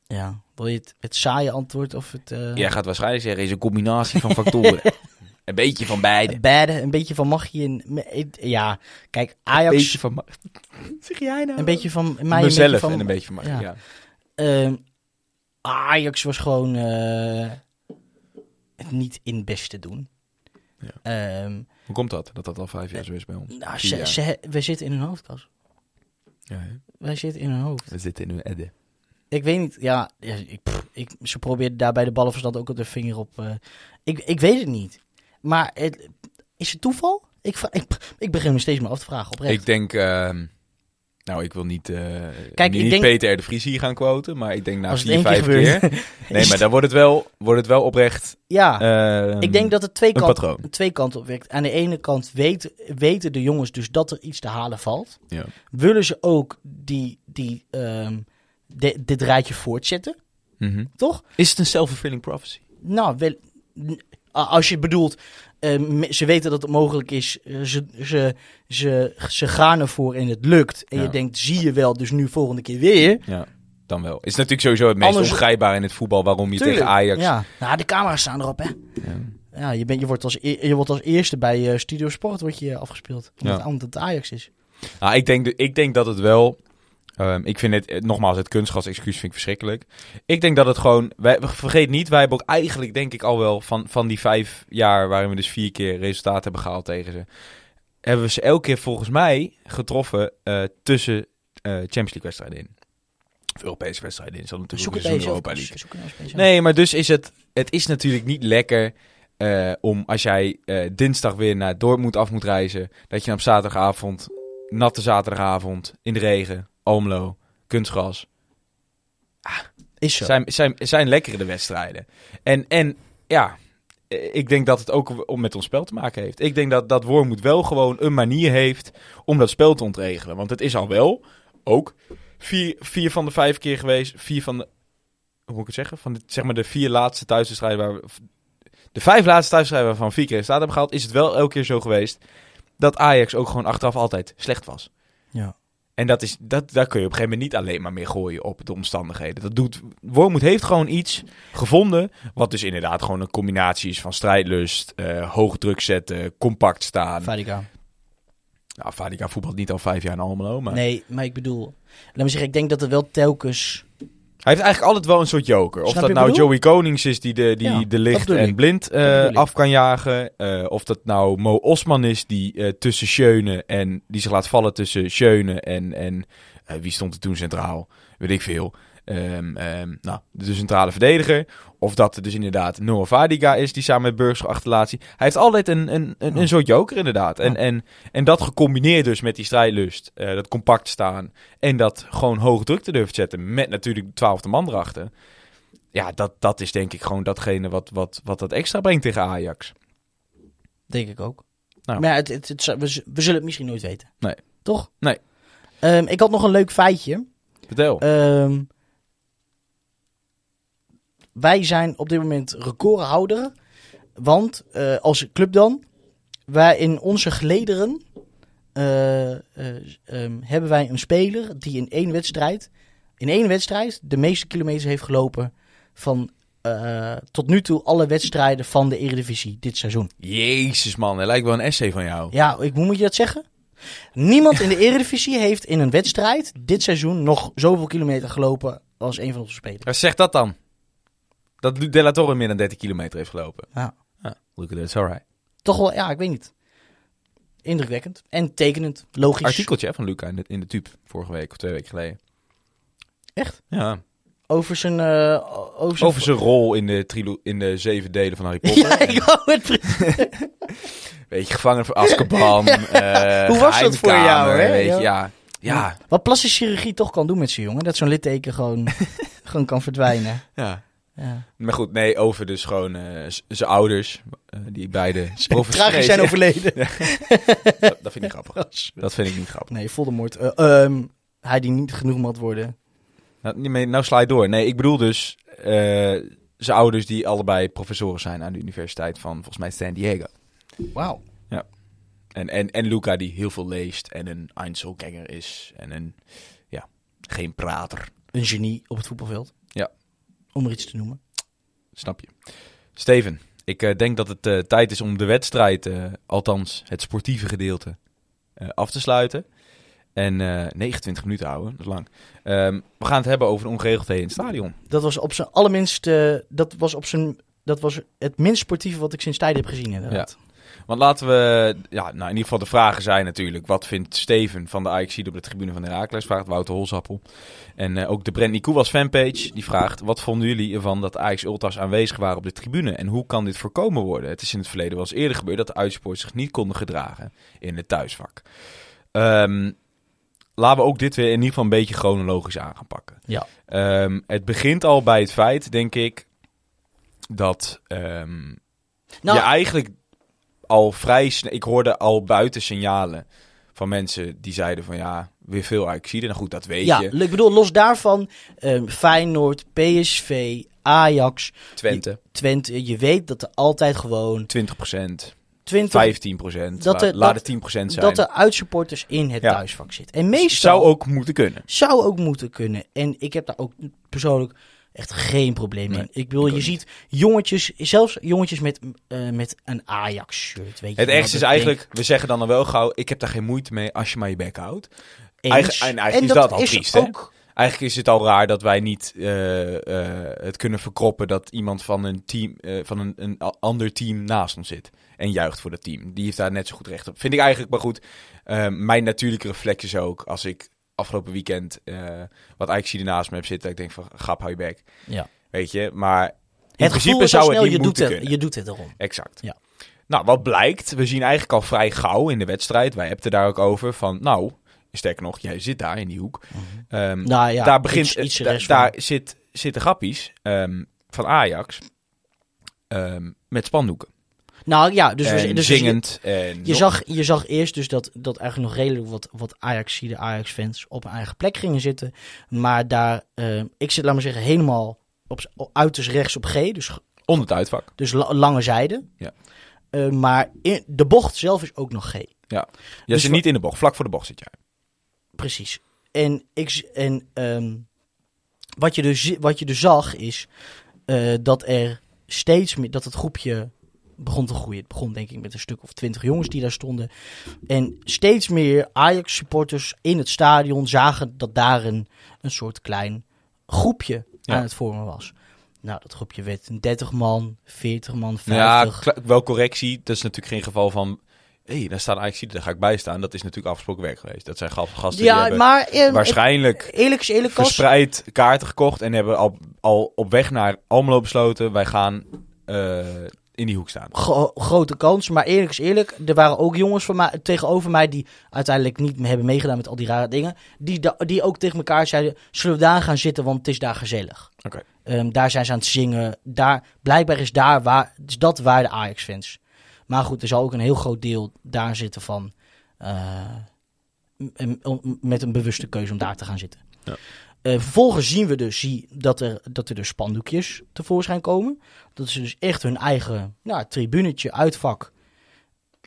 Ja, wil je het, het saaie antwoord of het... eh Jij gaat waarschijnlijk zeggen, is een combinatie van factoren. een beetje van beide. beide, een beetje van magie en... me- Ja, kijk, Ajax... Een beetje van... ma- zeg jij nou? een beetje van mij, Mezelf een beetje van... en een beetje van magie, ja. ja. Ehm, Ajax was gewoon eh, het niet in beste doen. Ja. Ehm, Hoe komt dat? Dat dat al vijf jaar zo is bij ons? nou, ze, ze, we zitten in hun hoofd, Kas. Ja, hè? Wij zitten in hun hoofd. We zitten in hun edde. Ik weet niet, ja, ja, ik, pff, ik, ze probeerden daar bij de ballenverstand ook op de vinger op. eh, ik, ik weet het niet. Maar het, is het toeval? Ik, ik begin me steeds meer af te vragen oprecht. Ik denk... ehm, nou, ik wil niet, eh Kijk, niet ik denk- Peter R. de Vries hier gaan quoten, maar ik denk na vier, keer vijf keer... gebeurt. Nee, maar dan wordt het wel, wordt het wel oprecht... ja, ehm, ik denk dat het twee, een kant, patroon. twee kanten op werkt. Aan de ene kant weten, weten de jongens dus dat er iets te halen valt. Ja. Willen ze ook die, die, ehm, de- dit rijtje voortzetten, Mhm. toch? Is het een self-fulfilling prophecy? Nou, wel, als je bedoelt, eh, me- ze weten dat het mogelijk is, eh, ze, ze, ze, ze gaan ervoor en het lukt. En Ja. je denkt, zie je wel, dus nu volgende keer weer. Ja, dan wel. Is natuurlijk sowieso het meest Anders- ongrijpbaar in het voetbal waarom je tegen Ajax... Ja, nou, de camera's staan erop, hè. Ja. Ja, je, bent, je, wordt als, e- je wordt als eerste bij eh, Studio Sport wordt je afgespeeld. Omdat, Ja. het Ajax is. Nou, ik denk, de- ik denk dat het wel... ehm, ik vind het, eh, nogmaals, het kunstgas-excuus vind ik verschrikkelijk. Ik denk dat het gewoon... Wij, vergeet niet, wij hebben ook eigenlijk, denk ik al wel... Van, van die vijf jaar waarin we dus vier keer resultaat hebben gehaald tegen ze... Hebben we ze elke keer volgens mij getroffen eh, tussen eh, Champions League wedstrijden in. Of Europese wedstrijden in. Zal natuurlijk Zoek ook het een Europa. League. Nee, maar dus is het... Het is natuurlijk niet lekker... om als jij dinsdag weer naar Dortmund af moet reizen... dat je op zaterdagavond, natte zaterdagavond, in de regen, Almelo, kunstgras... Is zo. zijn, zijn, zijn lekkere de wedstrijden. En, en ja, ik denk dat het ook om met ons spel te maken heeft. Ik denk dat, dat Wormoed wel gewoon een manier heeft om dat spel te ontregelen. Want het is al wel ook vier, vier van de vijf keer geweest. Vier van de, hoe moet ik het zeggen? Van de, zeg maar de vier laatste thuiswedstrijden waar we, de vijf laatste thuiswedstrijden waarvan vier keer staat hebben gehaald, is het wel elke keer zo geweest dat Ajax ook gewoon achteraf altijd slecht was. Ja. En dat is, dat, daar kun je op een gegeven moment niet alleen maar meer gooien op de omstandigheden. Dat doet, Wormoed heeft gewoon iets gevonden, wat dus inderdaad gewoon een combinatie is van strijdlust, eh hoog druk zetten, compact staan. Fadika. Nou, Vadika voetbalt niet al vijf jaar in Almelo, maar Nee, maar ik bedoel... Laat me zeggen, ik denk dat er wel telkens... hij heeft eigenlijk altijd wel een soort joker. Of Snap dat nou Joey Konings is die de, die Ja, de licht en blind eh, af kan jagen. eh, of dat nou Mo Osman is die eh, tussen Schöne en die zich laat vallen tussen Schöne en, en wie stond er toen centraal? Weet ik veel. Ehm, ehm, nou, de centrale verdediger. Of dat er dus inderdaad Noah Vadiga is die samen met Burgers achterlaat. Hij heeft altijd een, een, een, een soort joker inderdaad. En, Ja. en, en dat gecombineerd dus met die strijdlust, eh, dat compact staan en dat gewoon hoog druk te durven zetten met natuurlijk de twaalfde man erachter. Ja, dat, dat is denk ik gewoon datgene wat, wat, wat dat extra brengt tegen Ajax. Denk ik ook. Nou. Maar ja, het, het, we, zullen het misschien nooit weten. Nee. Toch? Nee. Ehm, ik had nog een leuk feitje. Vertel. Ehm, wij zijn op dit moment recordhouder. Want eh, als club dan, wij in onze gelederen eh, eh, ehm, hebben wij een speler die in één wedstrijd, in één wedstrijd de meeste kilometers heeft gelopen van tot nu toe alle wedstrijden van de Eredivisie dit seizoen. Jezus man, hij lijkt wel een essay van jou. Ja, ik, hoe moet je dat zeggen? Niemand in de Eredivisie heeft in een wedstrijd dit seizoen nog zoveel kilometer gelopen als een van onze spelers. Zeg dat dan. Dat De La Torre meer dan 30 kilometer heeft gelopen. Ja. Ja, look at alright. Toch wel, ja, ik weet niet. Indrukwekkend. En tekenend. Logisch. Artikeltje hè, van Luca in de, in de Tube vorige week of twee weken geleden. Echt? Ja. Over zijn... eh, over zijn... Over zijn rol in de, trilo in de zeven delen van Harry Potter. Ja, ik wou het. Weet je, gevangen voor Azkaban. eh, Hoe was dat voor jou, hè? Weet je, Ja. ja. Ja, Wat plastische chirurgie toch kan doen met zijn jongen. Dat zo'n litteken gewoon, gewoon kan verdwijnen. ja. Ja. Maar goed, nee, over dus gewoon eh, zijn ouders. eh, die beide Tragisch zijn overleden. dat, dat vind ik niet grappig. Dat vind ik niet grappig. Nee, Voldemort. eh, ehm, hij die niet genoeg moet worden. Nou, nou sla je door. Nee, ik bedoel dus zijn ouders die allebei professoren zijn aan de universiteit van volgens mij San Diego. Wauw. En, en, en Luca die heel veel leest en een Einzelganger is en een, ja, geen prater. een genie op het voetbalveld. Ja. Om er iets te noemen. Snap je. Steven, ik eh, denk dat het eh, tijd is om de wedstrijd, eh, althans het sportieve gedeelte, af te sluiten. En eh 29 minuten houden, dat is lang. Ehm, we gaan het hebben over de ongeregeldheden in het stadion. Dat was op zijn allerminst, dat was op zijn, dat was het minst sportieve wat ik sinds tijden heb gezien inderdaad. Want laten we, ja, nou in ieder geval de vragen zijn natuurlijk. Wat vindt Steven van de ajax op de tribune van Herakles? Vraagt Wouter Holzappel. En eh, ook de Brent Koewas fanpage, die vraagt... Wat vonden jullie ervan dat Ajax Ultras aanwezig waren op de tribune? En hoe kan dit voorkomen worden? Het is in het verleden wel eens eerder gebeurd dat de uitsporters zich niet konden gedragen in het thuisvak. Ehm, laten we ook dit weer in ieder geval een beetje chronologisch aan gaan pakken. Ja. Ehm, het begint al bij het feit, denk ik, dat ehm, Nou, je eigenlijk al vrij snel... Ik hoorde al buiten signalen van mensen die zeiden van ja, weer veel Ajaxiden. Nou goed, dat weet ja, je. ik bedoel, los daarvan, ehm, Feyenoord, PSV, Ajax, Twente, Twente, je weet dat er altijd gewoon 20 procent, 20, 15 procent, Dat er- laat dat- het 10 procent zijn. dat er uitsupporters in het Ja. thuisvak zitten. En meestal Zou ook moeten kunnen. zou ook moeten kunnen. En ik heb daar ook persoonlijk echt geen probleem Nee, in. Ik bedoel, ik je ziet jongetjes, zelfs jongetjes met, eh, met een Ajax-shirt. Weet je Het ergste is eigenlijk, we zeggen dan al wel gauw, ik heb daar geen moeite mee als je maar je bek houdt. eigen- en eigenlijk is dat al triest, hè? ook Eigenlijk is het al raar dat wij niet eh, eh, het kunnen verkroppen dat iemand van een team, van een, een ander team naast ons zit. En juicht voor dat team. Die heeft daar net zo goed recht op. Vind ik eigenlijk maar goed. Mijn natuurlijke reflex is ook als ik afgelopen weekend eh, wat Ajax naast me heb zitten. Ik denk van, grap, hou je bek. Ja. Weet je, maar in Het principe gevoel is al zou het snel, niet je doet, het, kunnen. je doet het erom. Exact. Ja. Nou, wat blijkt, we zien eigenlijk al vrij gauw in de wedstrijd. Wij hebben het daar ook over van, nou, sterker nog, jij zit daar in die hoek. Ehm, Nou ja, daar begint, iets, iets da- rechts daar zit, zitten grappies ehm, van Ajax ehm, met spandoeken. Nou ja, dus, we, dus zingend. en Je zag, je zag eerst dus dat, dat eigenlijk nog redelijk wat, wat Ajax, de Ajax-fans op een eigen plek gingen zitten. Maar daar, eh, ik zit, laat maar zeggen, helemaal op, uiterst rechts op G. Dus, onder het uitvak. dus la- lange zijde. Ja. Eh, maar in, de bocht zelf is ook nog G. Ja. Je Dus zit niet in de bocht, vlak voor de bocht zit jij. Precies. En, ik, en ehm, wat, je dus, wat je dus zag is eh, dat er steeds meer, dat het groepje begon te groeien. Het begon denk ik met een stuk of twintig jongens die daar stonden. En steeds meer Ajax-supporters in het stadion zagen dat daar een, een soort klein groepje Ja. aan het vormen was. Nou, dat groepje werd een 30 man, 40 man, Nou Ja, 50. wel correctie. Dat is natuurlijk geen geval van... Hé, hey, daar staat Ajax, daar ga ik bij staan. Dat is natuurlijk afgesproken werk geweest. Dat zijn gasten die ja, maar eh, waarschijnlijk eerlijk is eerlijk als, verspreid kaarten gekocht. En hebben al, al op weg naar Almelo besloten. Wij gaan eh, in die hoek staan. Gro- grote kans. Maar eerlijk is eerlijk, er waren ook jongens van mij, tegenover mij die uiteindelijk niet hebben meegedaan met al die rare dingen. Die, die ook tegen elkaar zeiden, zullen we daar gaan zitten, want het is daar gezellig. Oké. Ehm, daar zijn ze aan het zingen. Daar, blijkbaar is, daar waar, is dat waar de Ajax-fans. Maar goed, er zal ook een heel groot deel daar zitten van... m- met een bewuste keuze om daar te gaan zitten. Ja. Eh, vervolgens zien we dus zie, dat, er, dat er dus spandoekjes tevoorschijn komen. Dat ze dus echt hun eigen nou, tribunetje, uitvak.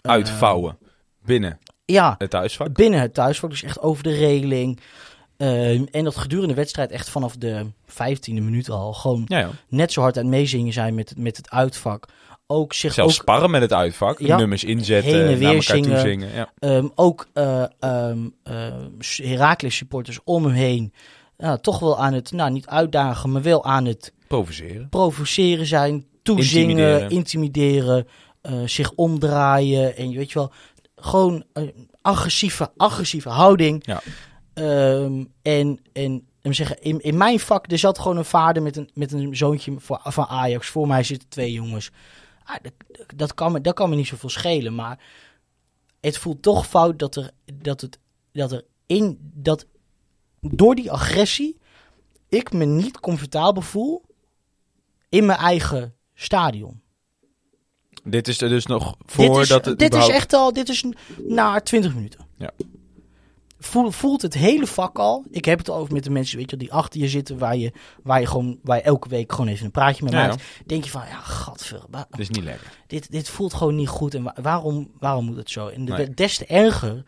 eh, Uitvouwen. Binnen ja, het thuisvak. binnen het thuisvak, dus echt over de regeling. Ehm, en dat gedurende de wedstrijd echt vanaf de 15e minuut al gewoon Ja, ja. net zo hard aan het meezingen zijn met, het- met het uitvak. Ook zich Zelfs ook, sparren met het uitvak. Ja. Nummers inzetten. Heen en weer naar elkaar toe zingen. Ja. ehm, ook eh ehm, eh, Heracles supporters om hem heen. Nou, toch wel aan het, nou niet uitdagen, maar wel aan het Provoceren. provoceren zijn. Toezingen, Intimideren. intimideren, eh, zich omdraaien. En je weet je wel, gewoon een agressieve, agressieve houding. Ja. Ehm, en, en en zeggen, in, in mijn vak, er zat gewoon een vader met een, met een zoontje voor, van Ajax. Voor mij zitten twee jongens. Ah, dat, dat, kan me, dat kan me niet zoveel schelen. Maar het voelt toch fout dat er, dat het, dat er in, dat door die agressie ik me niet comfortabel voel in mijn eigen stadion. Dit is er dus nog Dit voordat is, het dit is echt al, dit is na 20 minuten. Ja. Voel, voelt het hele vak al. Ik heb het al over met de mensen weet je, die achter je zitten, waar je, waar je, gewoon, waar je elke week gewoon even een praatje mee Ja, maakt. Denk je van, ja, gadver, Het is niet lekker. dit, dit voelt gewoon niet goed. En wa- waarom, waarom moet het zo? En de- Nee. des te erger,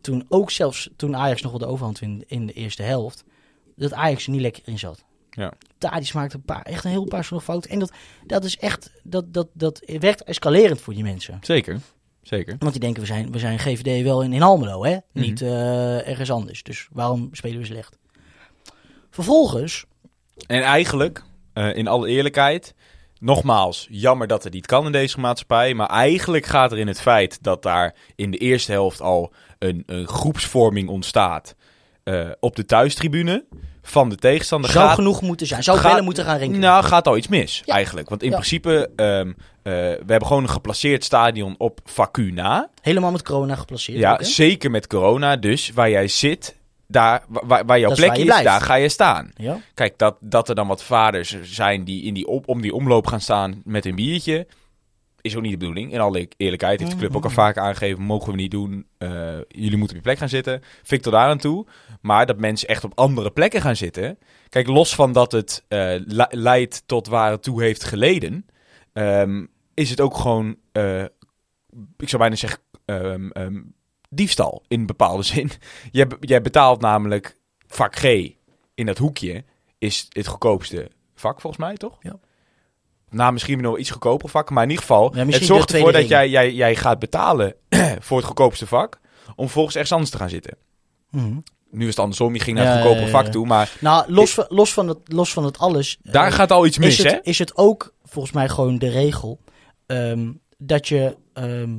toen ook zelfs toen Ajax nog wel de overhand in, in de eerste helft, dat Ajax er niet lekker in zat. Ja. Tadic maakte een paar, echt een heel paar zo'n fouten. En dat, dat is echt, dat, dat, dat werkt escalerend voor die mensen. Zeker. Zeker. Want die denken, we zijn, we zijn GVD wel in, in Almelo, hè? Mhm. Niet eh, ergens anders. Dus waarom spelen we slecht? Vervolgens, En eigenlijk, eh, in alle eerlijkheid, nogmaals, jammer dat het niet kan in deze maatschappij. Maar eigenlijk gaat er in het feit dat daar in de eerste helft al een, een groepsvorming ontstaat eh, op de thuistribune van de tegenstander. zou gaat, genoeg moeten zijn. Zou gaat- bellen moeten gaan rinkelen. Nou, gaat al iets mis Ja. eigenlijk. Want in Ja. principe, ehm, eh, we hebben gewoon een geplaceerd stadion op Vacu na. Helemaal met corona geplaceerd. Ja, ook, zeker met corona. Dus waar jij zit, daar, waar, waar jouw Dat is plek waar is, daar ga je staan. ja. Kijk, dat, dat er dan wat vaders zijn die, in die op, om die omloop gaan staan met een biertje, is ook niet de bedoeling. In alle eerlijkheid heeft de club ook al vaak aangegeven, mogen we niet doen. Eh, jullie moeten op je plek gaan zitten. Vind ik tot daar aan toe. Maar dat mensen echt op andere plekken gaan zitten. Kijk, los van dat het eh, le- leidt tot waar het toe heeft geleden, ehm, is het ook gewoon, eh, ik zou bijna zeggen, ehm, ehm, diefstal in bepaalde zin. Jij, jij betaalt namelijk vak G in dat hoekje is het goedkoopste vak volgens mij, toch? Ja. Nou, misschien nog iets goedkoper vak, maar in ieder geval, Ja, het zorgt ervoor dat jij, jij, jij gaat betalen voor het goedkoopste vak, om vervolgens ergens anders te gaan zitten. Mhm. Nu is het andersom, je ging naar het ja, vak toe, maar Nou, los van, los, van het, los van het alles. daar eh, gaat al iets mis, is, het, hè? is het ook volgens mij gewoon de regel ehm, dat je. ehm,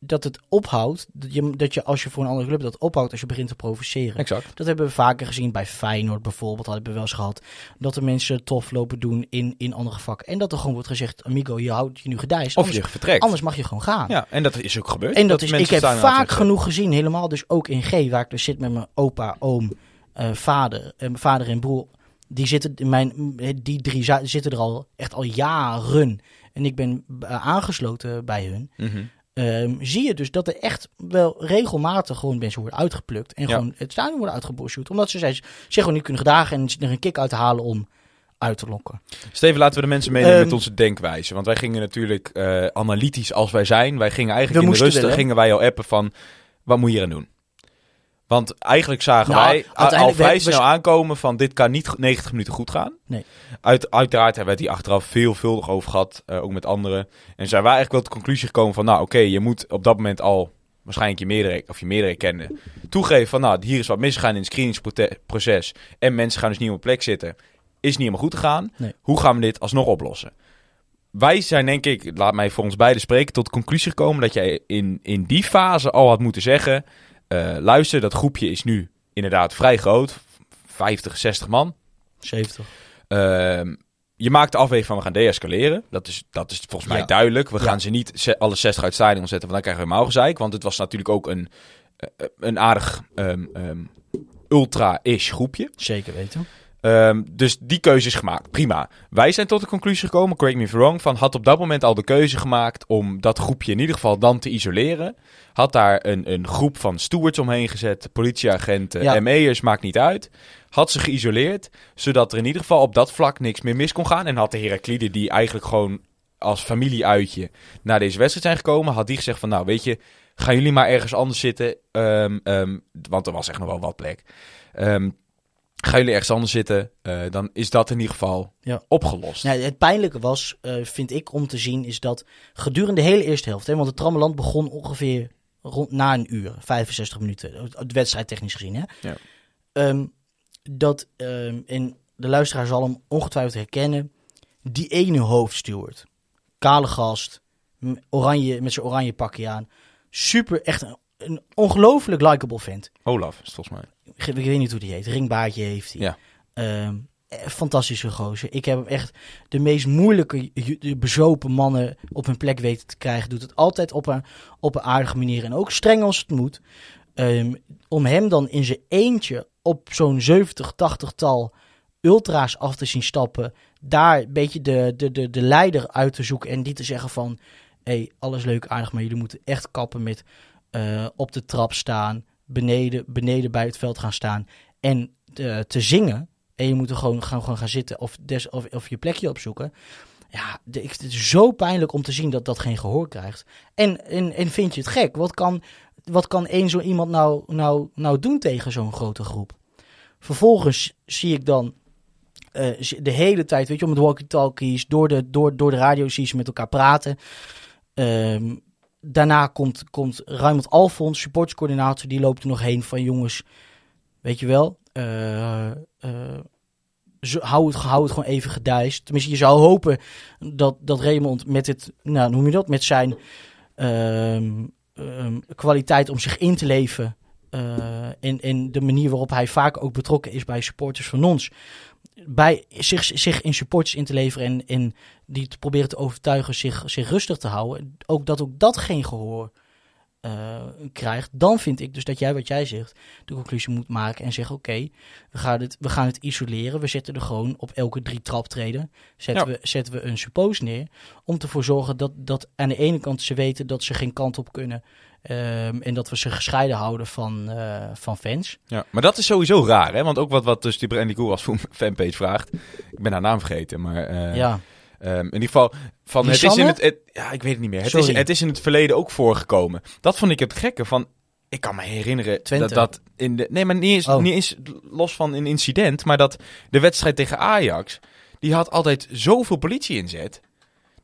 dat het ophoudt, dat je, dat je als je voor een andere club dat ophoudt als je begint te provoceren. Exact. Dat hebben we vaker gezien bij Feyenoord bijvoorbeeld, hadden we wel eens gehad. Dat de mensen tof lopen doen in, in andere vakken. En dat er gewoon wordt gezegd, amigo, je houdt je nu gedijst. Of Anders, je vertrekt. anders mag je gewoon gaan. Ja, en dat is ook gebeurd. En dat, is, ik heb vaak genoeg gezien, helemaal dus ook in G, waar ik dus zit met mijn opa, oom, eh, vader, eh, mijn vader en broer. Die, zitten, in mijn, die drie zitten er al echt al jaren. En ik ben eh, aangesloten bij hun. mhm. Ehm, zie je dus dat er echt wel regelmatig gewoon mensen worden uitgeplukt. En Ja. gewoon het stadion worden uitgebosjoed. Omdat ze zich gewoon niet kunnen gedragen en er een kick uit te halen om uit te lokken. Steven, laten we de mensen meenemen Ehm, met onze denkwijze. Want wij gingen natuurlijk eh, analytisch als wij zijn. Wij gingen eigenlijk in de rust, gingen wij al appen van, wat moet je hier aan doen? Want eigenlijk zagen Nou, wij al vrij snel aankomen van dit kan niet 90 minuten goed gaan. Nee. Uit, uiteraard hebben we het hier achteraf veelvuldig over gehad, eh, ook met anderen. En zijn wij eigenlijk wel tot de conclusie gekomen van, nou oké, je moet op dat moment al waarschijnlijk je meerdere, of je meerdere kennen, toegeven van, nou hier is wat misgegaan in het screeningsproces en mensen gaan dus niet op een plek zitten. Is niet helemaal goed gegaan. Nee. Hoe gaan we dit alsnog oplossen? Wij zijn denk ik, laat mij voor ons beiden spreken, tot de conclusie gekomen dat jij in, in die fase al had moeten zeggen, eh, luister, dat groepje is nu inderdaad vrij groot, 50, 60 man. 70. Ehm, je maakt de afweging van we gaan deescaleren. Dat is, dat is volgens mij Ja. duidelijk. We Ja. gaan ze niet alle 60 uit stadion zetten, want dan krijgen we helemaal gezeik. Want het was natuurlijk ook een, eh, een aardig ehm, ehm, ultra-ish groepje. Zeker weten. Ehm, dus die keuze is gemaakt. Prima. Wij zijn tot de conclusie gekomen, correct me if I'm wrong, van had op dat moment al de keuze gemaakt om dat groepje in ieder geval dan te isoleren. Had daar een, een groep van stewards omheen gezet, politieagenten, Ja. ME'ers, maakt niet uit. Had ze geïsoleerd, zodat er in ieder geval op dat vlak niks meer mis kon gaan. En had de Heraklide, die eigenlijk gewoon als familieuitje naar deze wedstrijd zijn gekomen, had die gezegd van nou weet je, gaan jullie maar ergens anders zitten, Ehm, ehm, want er was echt nog wel wat plek. Gaan jullie ergens anders zitten, eh, dan is dat in ieder geval Ja. opgelost. Ja, het pijnlijke was, eh, vind ik, om te zien, is dat gedurende de hele eerste helft, hè, want het Trammeland begon ongeveer rond na een uur, 65 minuten, de wedstrijd technisch gezien, hè, Ja. Ehm, dat, ehm, en de luisteraar zal hem ongetwijfeld herkennen, die ene hoofdsteward, kale gast, oranje, met zijn oranje pakje aan, super, echt een, een ongelooflijk likable vent. Olaf volgens mij. Ik, weet niet hoe die heet. Ringbaardje heeft hij. Ja. Ehm, eh, fantastische gozer. Ik heb hem echt de meest moeilijke, bezopen mannen op hun plek weten te krijgen. Doet het altijd op een, op een aardige manier. En ook streng als het moet. Ehm, om hem dan in zijn eentje op zo'n 70, 80 tal ultra's af te zien stappen. Daar een beetje de, de, de, de leider uit te zoeken. En die te zeggen van... hey, alles leuk, aardig, maar jullie moeten echt kappen met eh, op de trap staan. Beneden, beneden bij het veld gaan staan. En eh, te zingen. En je moet er gewoon gaan, gewoon gaan zitten of, des, of, of je plekje opzoeken. Ja, het is zo pijnlijk om te zien dat dat geen gehoor krijgt. En, en, vind je het gek? Wat kan, wat kan één zo iemand nou, nou, nou doen tegen zo'n grote groep? Vervolgens zie ik dan eh, de hele tijd, weet je, op met walkie-talkies, door de, door, door de radio zie met elkaar praten. Ehm, daarna komt, komt Raymond Alfons, supportscoördinator, die loopt er nog heen van jongens, weet je wel, zo- hou, het, gewoon even gedijst. Tenminste, je zou hopen dat, dat Raymond met het, nou, noem je dat, met zijn ehm, ehm, kwaliteit om zich in te leven eh, en, en de manier waarop hij vaak ook betrokken is bij supporters van ons, bij zich, zich in supporters in te leveren en, en die te proberen te overtuigen zich, zich rustig te houden, ook dat ook dat geen gehoor eh, krijgt, dan vind ik dus dat jij wat jij zegt, de conclusie moet maken en zeggen: oké, we, gaan het, we gaan het isoleren. We zetten er gewoon op elke drie traptreden zetten, Ja. we, zetten we een suppoos neer. Om ervoor zorgen dat, dat aan de ene kant ze weten dat ze geen kant op kunnen. Ehm, en dat we ze gescheiden houden van, eh, van fans. Ja, maar dat is sowieso raar, hè? Want ook wat, wat dus die Brandy Kool voor fanpage vraagt. Ik ben haar naam vergeten, maar... eh, ja, Ehm, in ieder geval, van het is in het, het- Ja, ik weet het niet meer. Het is, het is in het verleden ook voorgekomen. Dat vond ik het gekke van... Ik kan me herinneren Twente. dat dat in de... Nee, maar niet eens, Oh. niet eens los van een incident. Maar dat de wedstrijd tegen Ajax... Die had altijd zoveel politie inzet.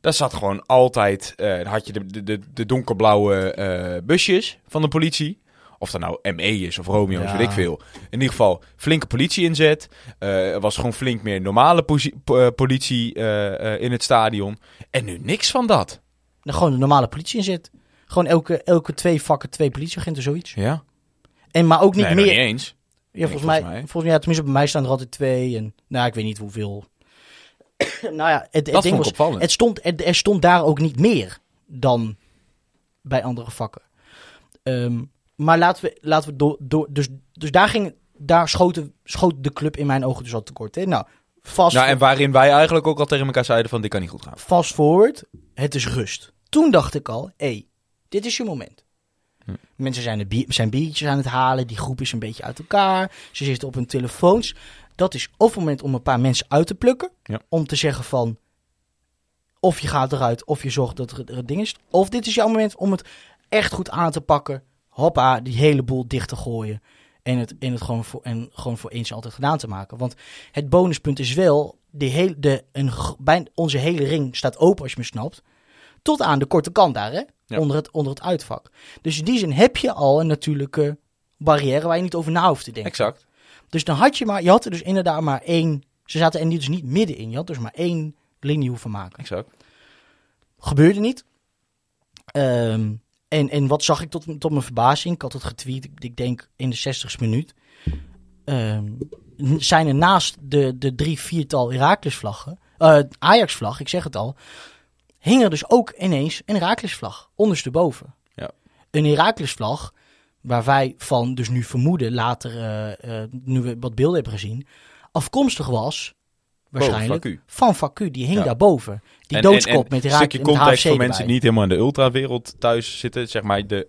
Daar zat gewoon altijd... eh, had je de, de, de, donkerblauwe eh, busjes van de politie. Of dat nou ME is of Romeo, Ja. weet ik veel. In ieder geval flinke politie inzet. Eh, er was gewoon flink meer normale po- politie in het stadion. En nu niks van dat. dan gewoon de normale politie inzet. Gewoon elke, elke twee vakken twee politieagenten, zoiets. Ja? En maar ook niet nee, meer. niet eens. Ja, volgens, volgens mij, mij. volgens mij, ja, tenminste bij mij staan er altijd twee. En nou, ik weet niet hoeveel. nou ja, het, ding was, opvallend. het stond, er, er stond daar ook niet meer dan bij andere vakken. Ehm, maar laten we, laten we door, door dus, dus daar ging, daar schoten, schoot de club in mijn ogen dus al tekort. Hè? Nou, fast, Nou, en waarin wij eigenlijk ook al tegen elkaar zeiden van dit kan niet goed gaan. fast forward, het is rust. Toen dacht ik al, hé, hey, dit is je moment. Hm. Mensen zijn, de zijn biertjes aan het halen, die groep is een beetje uit elkaar. Ze zitten op hun telefoons. Dat is of het moment om een paar mensen uit te plukken. Ja. Om te zeggen van, of je gaat eruit, of je zorgt dat er, een ding is. Of dit is jouw moment om het echt goed aan te pakken. Hoppa, die hele boel dicht te gooien. En het, en het gewoon, voor, en gewoon voor eens en altijd gedaan te maken. Want het bonuspunt is wel, hele, de, een, bij, onze hele ring staat open als je me snapt. Tot aan de korte kant daar, hè? Ja. Onder, het, onder het uitvak. Dus in die zin heb je al een natuurlijke barrière waar je niet over na hoeft te denken. Exact. Dus dan had je maar, je had er dus inderdaad maar één. Ze zaten er niet- dus niet middenin. Je had dus maar één linie hoeven maken. Exact. Gebeurde niet. Ehm, en, en wat zag ik tot, tot mijn verbazing? Ik had het getweet, ik, ik denk in de 60ste minuut. Ehm, zijn er naast de, de drie, viertal Herakles-vlaggen, eh, Ajax-vlag, ik zeg het al, hing er dus ook ineens een Herakles-vlag ondersteboven. Ja. Een Herakles-vlag, waar wij van dus nu vermoeden, later, eh, eh, nu we wat beelden hebben gezien, afkomstig was, waarschijnlijk, Boven, van Facu. Die hing Ja. daarboven. Die En- doodskop en- en met Een Herakles stukje context voor erbij. mensen die niet helemaal in de ultrawereld thuis zitten. Zeg maar, de,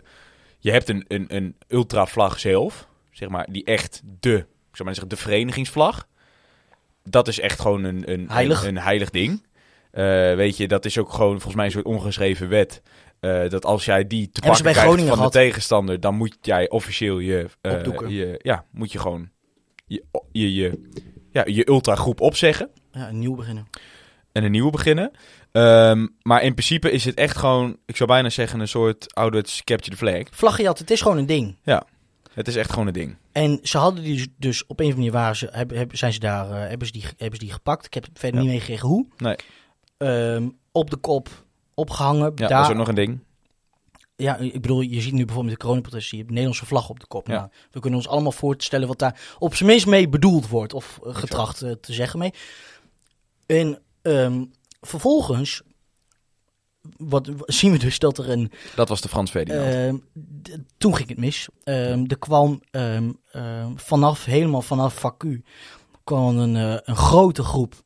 je hebt een, een, een ultravlag zelf. Zeg maar, die echt de, ik zou maar zeggen, de verenigingsvlag. Dat is echt gewoon een, een, Heilig. een, een heilig ding. Eh, weet je, dat is ook gewoon volgens mij een soort ongeschreven wet. Eh, dat als jij die te pakken krijgt Groningen van de tegenstander, dan moet jij officieel je, eh, je, ja, moet je gewoon je, je, je, ja, je ultragroep opzeggen Ja, een nieuw beginnen. en een nieuwe beginnen. Ehm, maar in principe is het echt gewoon, ik zou bijna zeggen, een soort ouderwets capture the flag. Vlaggenjacht, het is gewoon een ding. Het is echt gewoon een ding. En ze hadden die dus, dus op een of andere manier waren ze, hebben, hebben- zijn ze daar, eh, hebben, ze die, hebben ze die gepakt. Ik heb verder Ja. niet meegekregen hoe. Nee. Ehm, op de kop, opgehangen. Ja, daar, dat is ook nog een ding. ja, ik bedoel, je ziet nu bijvoorbeeld de coronaprotest, je hebt Nederlandse vlag op de kop. Ja. Nou, we kunnen ons allemaal voorstellen wat daar op zijn minst mee bedoeld wordt. Of getracht eh, te zeggen mee. En ehm, vervolgens wat, zien we dus dat er een Dat was de Frans Ferdinand. Ehm, toen ging het mis. Ehm, er kwam vanaf, helemaal vanaf Facu, kwam een, eh, een grote groep.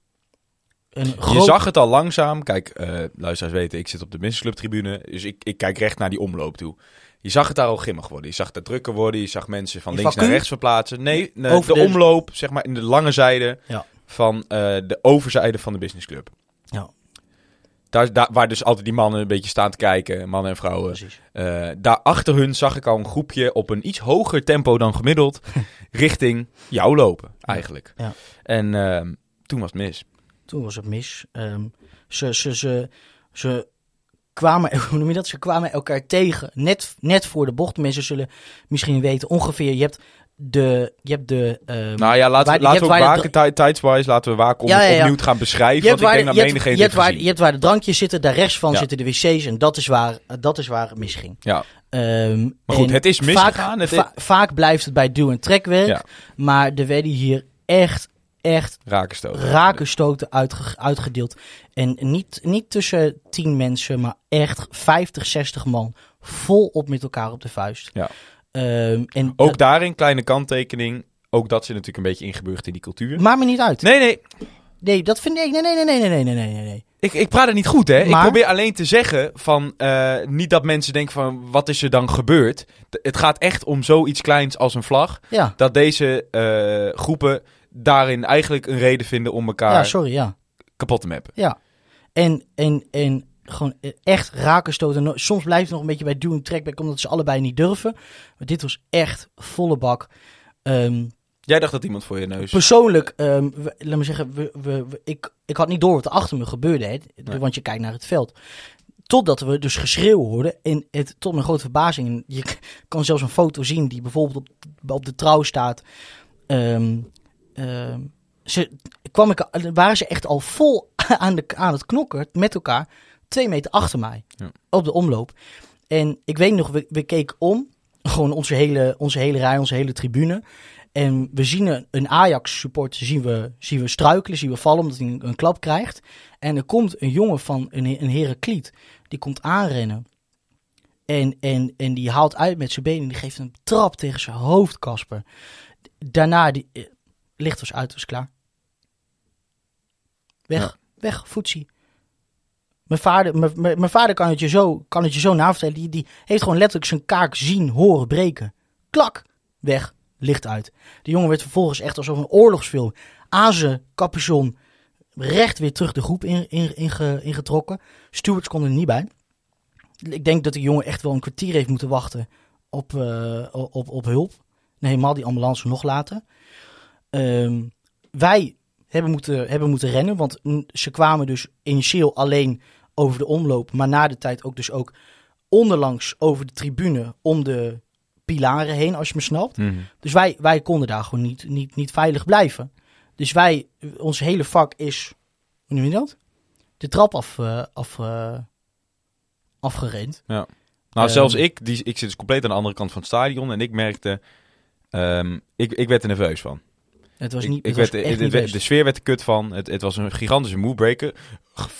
Een je zag het al langzaam. Kijk, eh luisteraars weten, ik zit op de Business tribune. Dus ik, ik kijk recht naar die omloop toe. Je zag het daar al grimmig worden. Je zag het drukker worden. Je zag mensen van In links naar rechts verplaatsen. Nee, nee, Over de, de- omloop, zeg maar in de lange zijde Ja. van eh, de overzijde van de businessclub. Ja. Daar, daar, waar dus altijd die mannen een beetje staan te kijken, mannen en vrouwen. Eh, daar achter hun zag ik al een groepje op een iets hoger tempo dan gemiddeld richting jou lopen, eigenlijk. Ja. En ehm, toen was het mis. Toen was het mis. Ehm, ze, ze, ze, ze kwamen, hoe noem je dat? Ze kwamen elkaar tegen, net, net voor de bocht. Mensen zullen misschien weten ongeveer, je hebt de, je hebt de, ehm, Nou ja, laten waar- laten we de- waken, tij- tijdswise, laten we waken om Ja, het ja, ja. opnieuw te gaan beschrijven. je hebt ik waar, denk je hebt, je, hebt waar, heeft je hebt waar de drankjes zitten, daar rechts van zitten de wc's en dat is waar, dat is waar het misging. Ja. Ehm, Maar goed, het is misgegaan. Vaak, Het va- vaak blijft het bij duw- en trekwerk, maar er werden hier echt, echt rakenstoten, rakenstoten uitgedeeld. En niet, niet tussen tien mensen, maar echt 50, 60 man volop met elkaar op de vuist. Ja. Ehm, en ook daarin kleine kanttekening. Ook dat zit natuurlijk een beetje ingeburgd in die cultuur. Maakt me niet uit. Nee, nee. Nee, dat vind ik. Nee, nee, nee, nee, nee, nee, nee, nee. Ik, ik praat er niet goed, hè? Ik probeer alleen te zeggen van... Eh, niet dat mensen denken van, wat is er dan gebeurd? Het gaat echt om zoiets kleins als een vlag. Dat deze eh, groepen daarin eigenlijk een reden vinden om elkaar ja, sorry, ja. kapot te mappen. Ja. En, en, en gewoon echt raken stoten. Soms blijft het nog een beetje bij duw en trekback, omdat ze allebei niet durven. Maar dit was echt volle bak. Ehm, Jij dacht dat iemand voor je neus... Persoonlijk, we- laat me zeggen, we, we, ik, ik had niet door wat er achter me gebeurde, hè, Nee. want je kijkt naar het veld. Totdat we dus geschreeuw hoorden. En het, tot mijn grote verbazing, je kan zelfs een foto zien die bijvoorbeeld op, op de trouw staat. Ehm, ze, kwam ik, waren ze echt al vol aan, de, aan het knokken met elkaar, twee meter achter mij, Ja. op de omloop. En ik weet nog, we, we keken om, gewoon onze hele, onze hele rij, onze hele tribune. En we zien een, Ajax-supporter zien we, zien we struikelen, zien we vallen omdat hij een, een klap krijgt. En er komt een jongen van een, een Herakliet, die komt aanrennen. En, en, en die haalt uit met zijn benen en die geeft een trap tegen zijn hoofd, Kasper. Daarna, die, eh, licht was uit, was klaar. Weg, Ja. weg, voetsie. Mijn vader, mijn, vader kan het je zo, kan het je zo navertellen. Die, die heeft gewoon letterlijk zijn kaak zien, horen breken. Klak, weg, licht uit. De jongen werd vervolgens echt alsof een oorlogsfilm zijn capuchon recht weer terug de groep in, in, inge- ingetrokken. Stewards kon er niet bij. Ik denk dat de jongen echt wel een kwartier heeft moeten wachten op, eh, op, op hulp. Nee, helemaal die ambulance nog later. Ehm, wij hebben moeten, hebben moeten rennen, want ze kwamen dus initieel alleen over de omloop, maar na de tijd ook dus ook onderlangs over de tribune om de pilaren heen, als je me snapt. Mhm. Dus wij, wij konden daar gewoon niet, niet, niet veilig blijven. Dus wij, ons hele vak is, hoe noem je dat? De trap af, eh, af, eh, afgerend. Nou, Ehm. zelfs ik, die, ik zit dus compleet aan de andere kant van het stadion. En ik merkte... ehm, ik, ik werd er nerveus van. Het was niet, ik het was werd, de, sfeer werd er kut van. Het, het was een gigantische moodbreaker.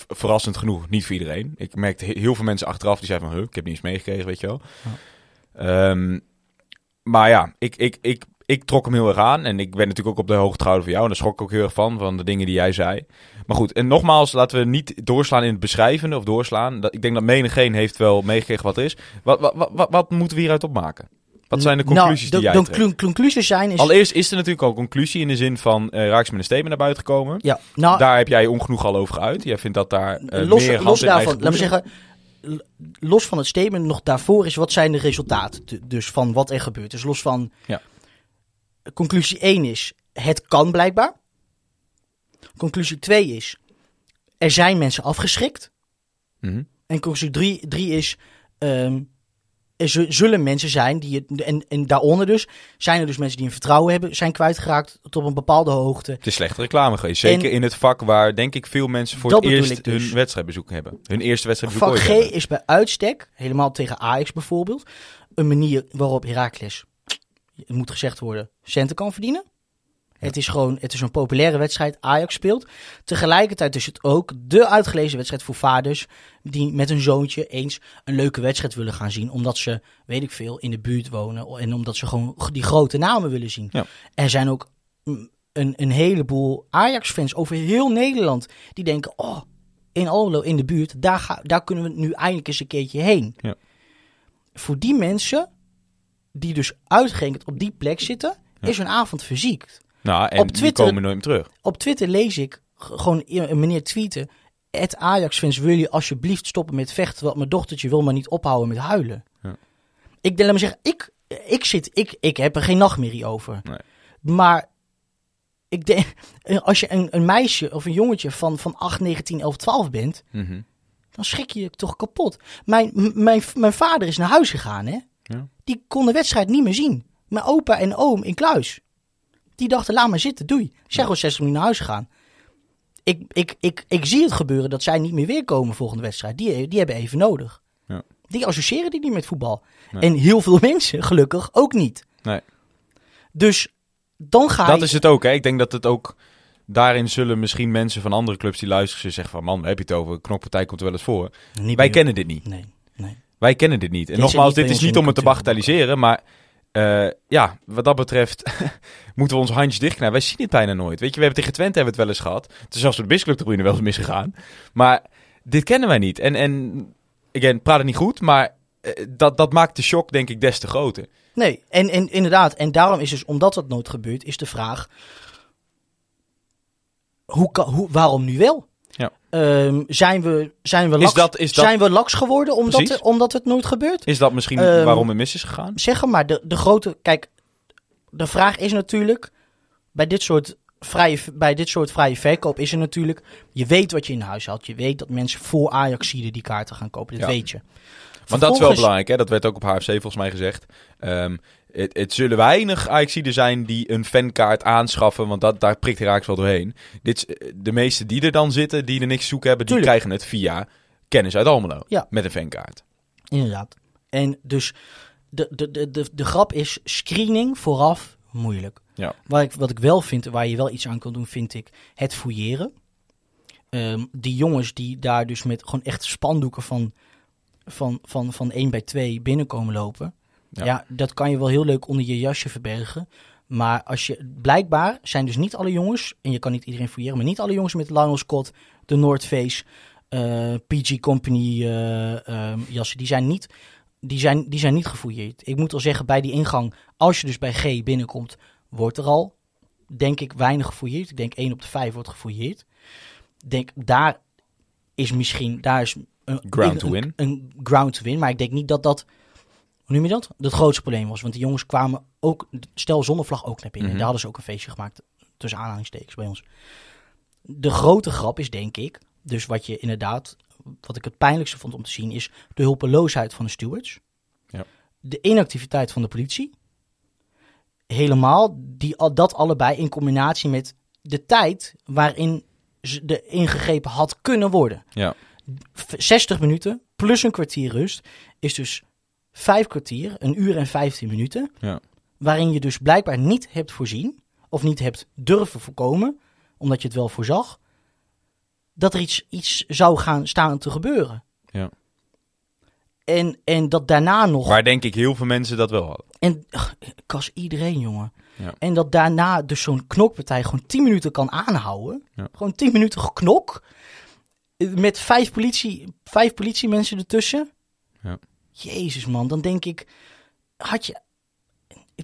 Verrassend genoeg, niet voor iedereen. Ik merkte he- heel veel mensen achteraf die zeiden van... Huh, ik heb niet eens meegekregen, weet je wel. Ehm, maar ja, ik, ik, ik, ik trok hem heel erg aan. En ik ben natuurlijk ook op de hoogte gehouden van jou. En daar schrok ik ook heel erg van, van de dingen die jij zei. Maar goed, en nogmaals, laten we niet doorslaan in het beschrijvende of doorslaan. Dat, ik denk dat menigeen heeft wel meegekregen wat er is. Wat, wat, wat, wat, wat moeten we hieruit opmaken? Wat zijn de conclusies nou, die de, jij de trekt? clu- conclusies zijn... Is, Allereerst is er natuurlijk al een conclusie in de zin van uh, Raaks met een statement naar buiten gekomen. ja, nou, Daar heb jij ongenoeg al over geuit. Jij vindt dat daar eh, los, meer los daarvan, laat me zeggen, los van het statement nog daarvoor is, wat zijn de resultaten dus van wat er gebeurt. Dus los van, Ja. conclusie 1 is, het kan blijkbaar. Conclusie 2 is, er zijn mensen afgeschrikt. Mhm. En conclusie 3 is, ehm, er zu- zullen mensen zijn die het, en, en daaronder dus, zijn er dus mensen die een vertrouwen hebben, zijn kwijtgeraakt tot een bepaalde hoogte. Het is slechte reclame geweest. Zeker En- in het vak waar denk ik veel mensen voor het eerst dus. hun wedstrijdbezoek hebben. Hun eerste wedstrijdbezoek Vak G hebben. is bij uitstek, helemaal tegen Ajax bijvoorbeeld, een manier waarop Heracles, het moet gezegd worden, centen kan verdienen. Het is gewoon, het is een populaire wedstrijd. Ajax speelt. Tegelijkertijd is het ook de uitgelezen wedstrijd voor vaders die met hun zoontje eens een leuke wedstrijd willen gaan zien. Omdat ze, weet ik veel, in de buurt wonen en omdat ze gewoon die grote namen willen zien. Ja. Er zijn ook een, een heleboel Ajax-fans over heel Nederland die denken, oh, in Almelo, in de buurt, daar, ga, daar kunnen we nu eindelijk eens een keertje heen. Ja. Voor die mensen, die dus uitgerekend op die plek zitten, Ja. is hun avond verziekt. Nou, en Op die Twitter- komen nooit meer terug. Op Twitter lees ik gewoon een meneer tweeten. het Ajax-fans, wil je alsjeblieft stoppen met vechten, want mijn dochtertje wil maar niet ophouden met huilen. Ja. Ik laat me zeggen, ik, ik, zit, ik, ik heb er geen nachtmerrie over. Nee. Maar ik denk, als je een, een meisje of een jongetje van, van 8, 19, 11, 12 bent, Mhm. dan schrik je je toch kapot. Mijn, mijn, mijn vader is naar huis gegaan, hè? Ja. Die kon de wedstrijd niet meer zien. Mijn opa en oom in Kluis. Die dachten, laat maar zitten, doei. Ze zijn gewoon 60 minuten naar huis gegaan. Ik, ik, ik, ik zie het gebeuren dat zij niet meer weer komen volgende wedstrijd. Die, die hebben even nodig. Ja. Die associëren die niet met voetbal. Nee. En heel veel mensen, gelukkig, ook niet. Nee. Dus dan ga Dat je... is het ook, hè. Ik denk dat het ook... Daarin zullen misschien mensen van andere clubs die luisteren zeggen van... Man, heb je het over? Knokpartij komt er wel eens voor. Niet Wij kennen dit niet. Nee, nee. Wij kennen dit niet. En Dit nogmaals, dit is niet om het te bagatelliseren, maar eh, ja, wat dat betreft moeten we onze handjes dichtknijpen. Wij zien dit bijna nooit. Weet je, we hebben tegen Twente hebben het wel eens gehad. Het is zelfs de Bisclub tribune wel eens misgegaan. Maar dit kennen wij niet. En, en again, praat het niet goed, maar eh, dat, dat maakt de shock denk ik des te groter. Nee, en, en inderdaad, en daarom is dus, omdat dat nooit gebeurt, is de vraag: hoe, kan- hoe, waarom nu wel? Ehm, zijn, we, zijn, we Is laks, dat- is dat- zijn we laks geworden omdat, Precies. omdat het nooit gebeurt? Is dat misschien Ehm, waarom het mis is gegaan? Zeg maar, de, de grote. Kijk, de vraag is natuurlijk: bij dit soort. Vrije, bij dit soort vrije verkoop is er natuurlijk. Je weet wat je in huis had. Je weet dat mensen voor Ajax die kaarten gaan kopen. Dat Ja. weet je. Want dat is wel belangrijk, hè? dat werd ook op HFC volgens mij gezegd. Ehm, het, het zullen weinig Ajaxiden zijn die een fankaart aanschaffen, want dat, daar prikt Raaks wel doorheen. Dit, eh, de meeste die er dan zitten, die er niks zoeken hebben, die Tuurlijk. krijgen het via kennis uit Almelo. Ja. Met een fankaart. Inderdaad. En dus de, de, de, de, de grap is screening vooraf moeilijk. Ja. Waar ik, wat ik wel vind, waar je wel iets aan kan doen, vind ik het fouilleren. Ehm, die jongens die daar dus met gewoon echt spandoeken van, van, van, van 1 bij 2 binnenkomen lopen. Ja. Ja. dat kan je wel heel leuk onder je jasje verbergen. Maar als je, blijkbaar zijn dus niet alle jongens, en je kan niet iedereen fouilleren, maar niet alle jongens met Lionel Scott, de North Face, eh, PG Company ehm, jassen, die zijn, niet, die, zijn, die zijn niet gefouilleerd. Ik moet al zeggen, bij die ingang, als je dus bij G binnenkomt, wordt er al, denk ik, weinig gefouilleerd. Ik denk 1 op de 5 wordt gefouilleerd. Ik denk, daar is misschien, daar is een, Ground een- to win. Een, ground to win, maar ik denk niet dat dat, hoe noem je dat? Dat grootste probleem was. Want die jongens kwamen ook, stel zonder vlag ook naar binnen. Mhm. Daar hadden ze ook een feestje gemaakt, tussen aanhalingstekens bij ons. De grote grap is denk ik, dus wat je inderdaad, wat ik het pijnlijkste vond om te zien, is de hulpeloosheid van de stewards. Ja. De inactiviteit van de politie. Helemaal, die, al- dat allebei in combinatie met de tijd waarin ze de ingegrepen had kunnen worden. Ja. V- 60 minuten plus een kwartier rust is dus vijf kwartier, een uur en 15 minuten. Ja. Waarin je dus blijkbaar niet hebt voorzien, of niet hebt durven voorkomen, omdat je het wel voorzag, dat er iets, iets zou gaan staan te gebeuren. Ja. En, en dat daarna nog. Waar denk ik heel veel mensen dat wel hadden. En ach, kas iedereen, jongen. Ja. En dat daarna dus zo'n knokpartij gewoon 10 minuten kan aanhouden. Ja. Gewoon 10 minuten geknok. Eh, Met vijf, politie, vijf politiemensen ertussen. Ja. Jezus man, dan denk ik, had je...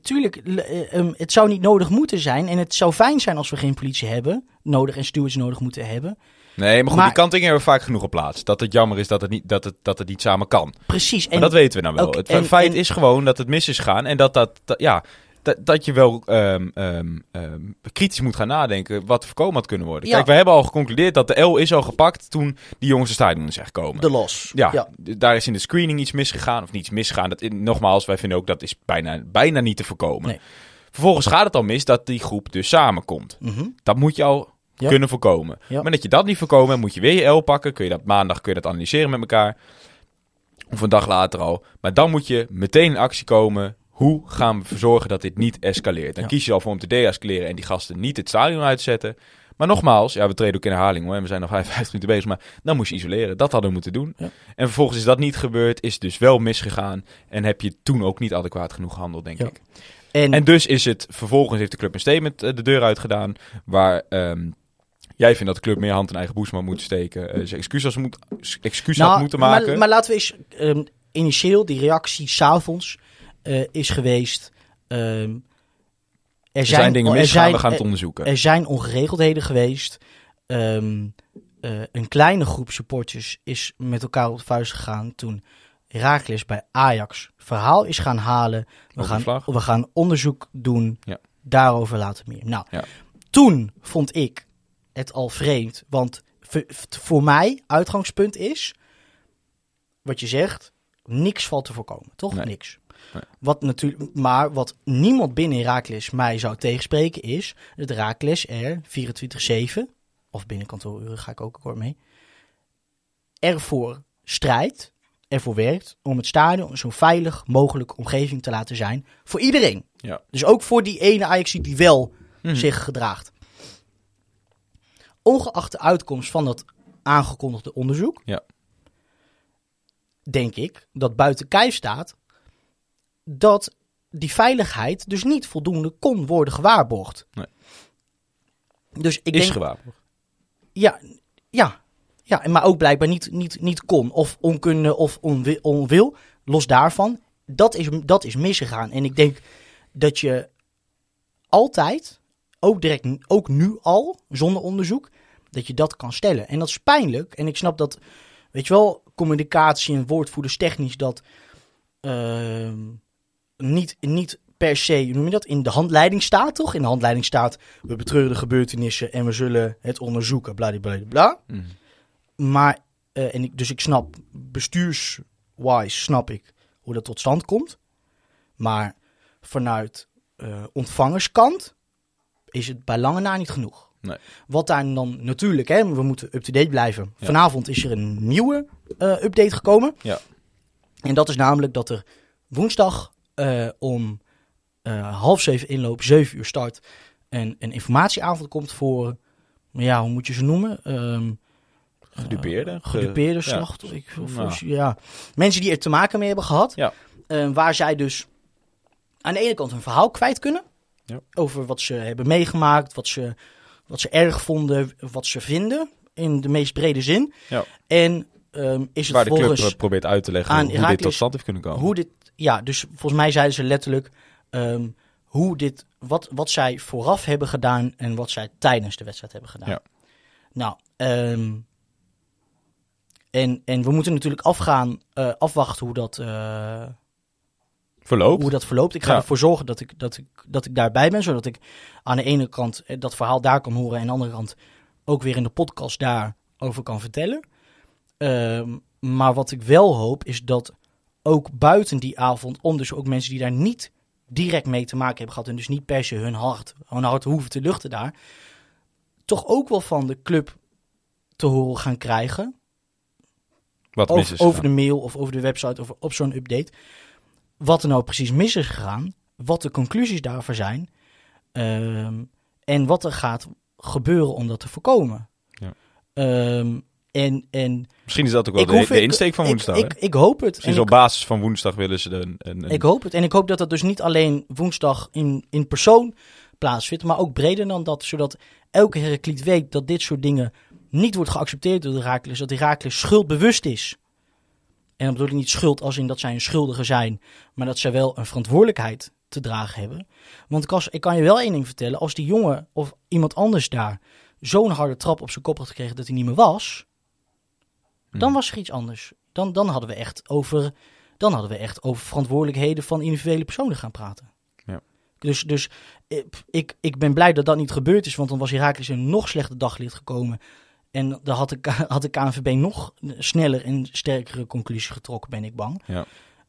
Tuurlijk, eh, ehm, het zou niet nodig moeten zijn. En het zou fijn zijn als we geen politie hebben. Nodig en stewards nodig moeten hebben. Nee, maar goed, Maar- die kantingen hebben we vaak genoeg op plaats. Dat het jammer is dat het niet, dat het, dat het niet samen kan. Precies. Maar En dat weten we nou wel. Het feit en- is gewoon dat het mis is gegaan. En dat, dat, dat- ja, dat, dat je wel ehm, ehm, ehm, kritisch moet gaan nadenken wat voorkomen had kunnen worden. Ja. Kijk, we hebben al geconcludeerd dat de L is al gepakt toen die jongens de stadion gekomen. de los. Ja, daar is in de screening iets misgegaan. Of niets misgegaan. Dat, nogmaals, wij vinden ook dat is bijna, bijna niet te voorkomen. Nee. Vervolgens gaat het al mis dat die groep dus samenkomt. Mhm. Dat moet je al Ja. kunnen voorkomen. Maar dat je dat niet voorkomen, moet je weer je L pakken. Kun je dat maandag kun je dat analyseren met elkaar. Of een dag later al. Maar dan moet je meteen in actie komen. Hoe gaan we zorgen dat dit niet escaleert? Dan Ja. kies je al voor om te deescaleren en die gasten niet het stadion uitzetten. Maar nogmaals, ja, we treden ook in herhaling hoor. En we zijn nog 55 minuten bezig. Maar dan moest je isoleren. Dat hadden we moeten doen. Ja. En vervolgens is dat niet gebeurd. Is het dus wel misgegaan. En heb je toen ook niet adequaat genoeg gehandeld, denk Ja. ik. En, En dus is het, vervolgens heeft de club een statement eh, de deur uitgedaan. Waar ehm, jij vindt dat de club meer hand in eigen boezem moet steken. eh zijn excuus, als moet, excuus had moeten maken. Nou, Maar, maar laten we eens, ehm, initieel, die reactie s'avonds eh is geweest. ehm, er, er zijn dingen zijn- we gaan het er- onderzoeken. Er zijn ongeregeldheden geweest. Ehm, eh, een kleine groep supporters is met elkaar op de vuist gegaan toen Heracles bij Ajax verhaal is gaan halen. We gaan, we gaan onderzoek doen. Ja. Daarover later meer. Nou, Ja. toen vond ik het al vreemd. Want voor mij, uitgangspunt is, wat je zegt, niks valt te voorkomen. Toch? Nee. Niks. Nee. Wat natuurlijk, maar wat niemand binnen Heracles mij zou tegenspreken is dat Heracles er 24-7, of binnen kantooruren ga ik ook akkoord mee, ervoor strijdt, ervoor werkt om het stadion een zo veilig mogelijke omgeving te laten zijn voor iedereen. Ja. Dus ook voor die ene Ajax die wel Mhm. zich gedraagt. Ongeacht de uitkomst van dat aangekondigde onderzoek, Ja. denk ik dat buiten kijf staat dat die veiligheid dus niet voldoende kon worden gewaarborgd. Nee. Dus ik is denk, ja, ja, ja, maar ook blijkbaar niet, niet, niet kon. Of onkunde of onwi- onwil. Los daarvan, dat is, dat is misgegaan. En ik denk dat je altijd, ook, direct, ook nu al, zonder onderzoek, dat je dat kan stellen. En dat is pijnlijk. En ik snap dat, weet je wel, communicatie en woordvoerders technisch dat ehm, niet, niet per se, hoe noem je dat, in de handleiding staat, toch? In de handleiding staat, we betreuren de gebeurtenissen en we zullen het onderzoeken, bladibladibla. bla. Mhm. Maar, eh, en ik, dus ik snap, bestuurswise snap ik hoe dat tot stand komt. Maar vanuit eh, ontvangerskant is het bij lange na niet genoeg. Nee. Wat daar dan natuurlijk, hè, we moeten up-to-date blijven. Ja. Vanavond is er een nieuwe eh, update gekomen. Ja. En dat is namelijk dat er woensdag eh, om eh, half zeven inloop, zeven uur start, een, een informatieavond komt voor, ja, hoe moet je ze noemen? Ehm Gedupeerde. ge- gedupeerde ja. slachtoffer. ik- of- Nou. of- ja. Mensen die er te maken mee hebben gehad. Ja. Eh, waar zij dus aan de ene kant hun verhaal kwijt kunnen. Ja. Over wat ze hebben meegemaakt, wat ze, wat ze erg vonden, wat ze vinden. In de meest brede zin. Ja. En ehm, is het Waar de club probeert uit te leggen aan hoe dit tot stand heeft kunnen komen. hoe dit. Ja, dus volgens mij zeiden ze letterlijk. ehm, hoe dit, wat, wat zij vooraf hebben gedaan en wat zij tijdens de wedstrijd hebben gedaan. Ja. Nou, ehm, en, en we moeten natuurlijk afgaan, eh, afwachten hoe dat, eh, Verloopt. hoe dat verloopt. Ik ga Ja. ervoor zorgen dat ik, dat, ik, dat ik daarbij ben, zodat ik aan de ene kant eh, dat verhaal daar kan horen en aan de andere kant ook weer in de podcast daarover kan vertellen. Ehm, maar wat ik wel hoop is dat ook buiten die avond, om dus ook mensen die daar niet direct mee te maken hebben gehad en dus niet per se hun hart, hun hart hoeven te luchten daar, toch ook wel van de club te horen gaan krijgen Wat mis over, is over de mail of over de website of op zo'n update. Wat er nou precies mis is gegaan. Wat de conclusies daarvoor zijn. ehm, en wat er gaat gebeuren om dat te voorkomen. Ja. Ehm, en, en Misschien is dat ook wel ik de, hoef- de insteek van ik- woensdag. Ik, hè? ik, hoop het. Misschien En ik, op basis van woensdag willen ze een... een, een- ik hoop het. En ik hoop dat dat dus niet alleen woensdag in, in persoon plaatsvindt. Maar ook breder dan dat. Zodat elke Herakliet weet dat dit soort dingen niet wordt geaccepteerd door de Herakles. Dat Herakles schuldbewust is. En dan bedoel ik niet schuld als in dat zij een schuldige zijn. Maar dat zij wel een verantwoordelijkheid te dragen hebben. Want ik, als, ik kan je wel één ding vertellen. Als die jongen of iemand anders daar zo'n harde trap op zijn kop had gekregen dat hij niet meer was. Dan Hmm. was er iets anders. Dan, dan, hadden we echt over, dan hadden we echt over verantwoordelijkheden van individuele personen gaan praten. Ja. Dus, dus ik, ik, ik ben blij dat dat niet gebeurd is. Want dan was Herakles een nog slechter daglicht gekomen. En dan had de, had de KNVB nog sneller en sterkere conclusie getrokken, ben ik bang. Ja.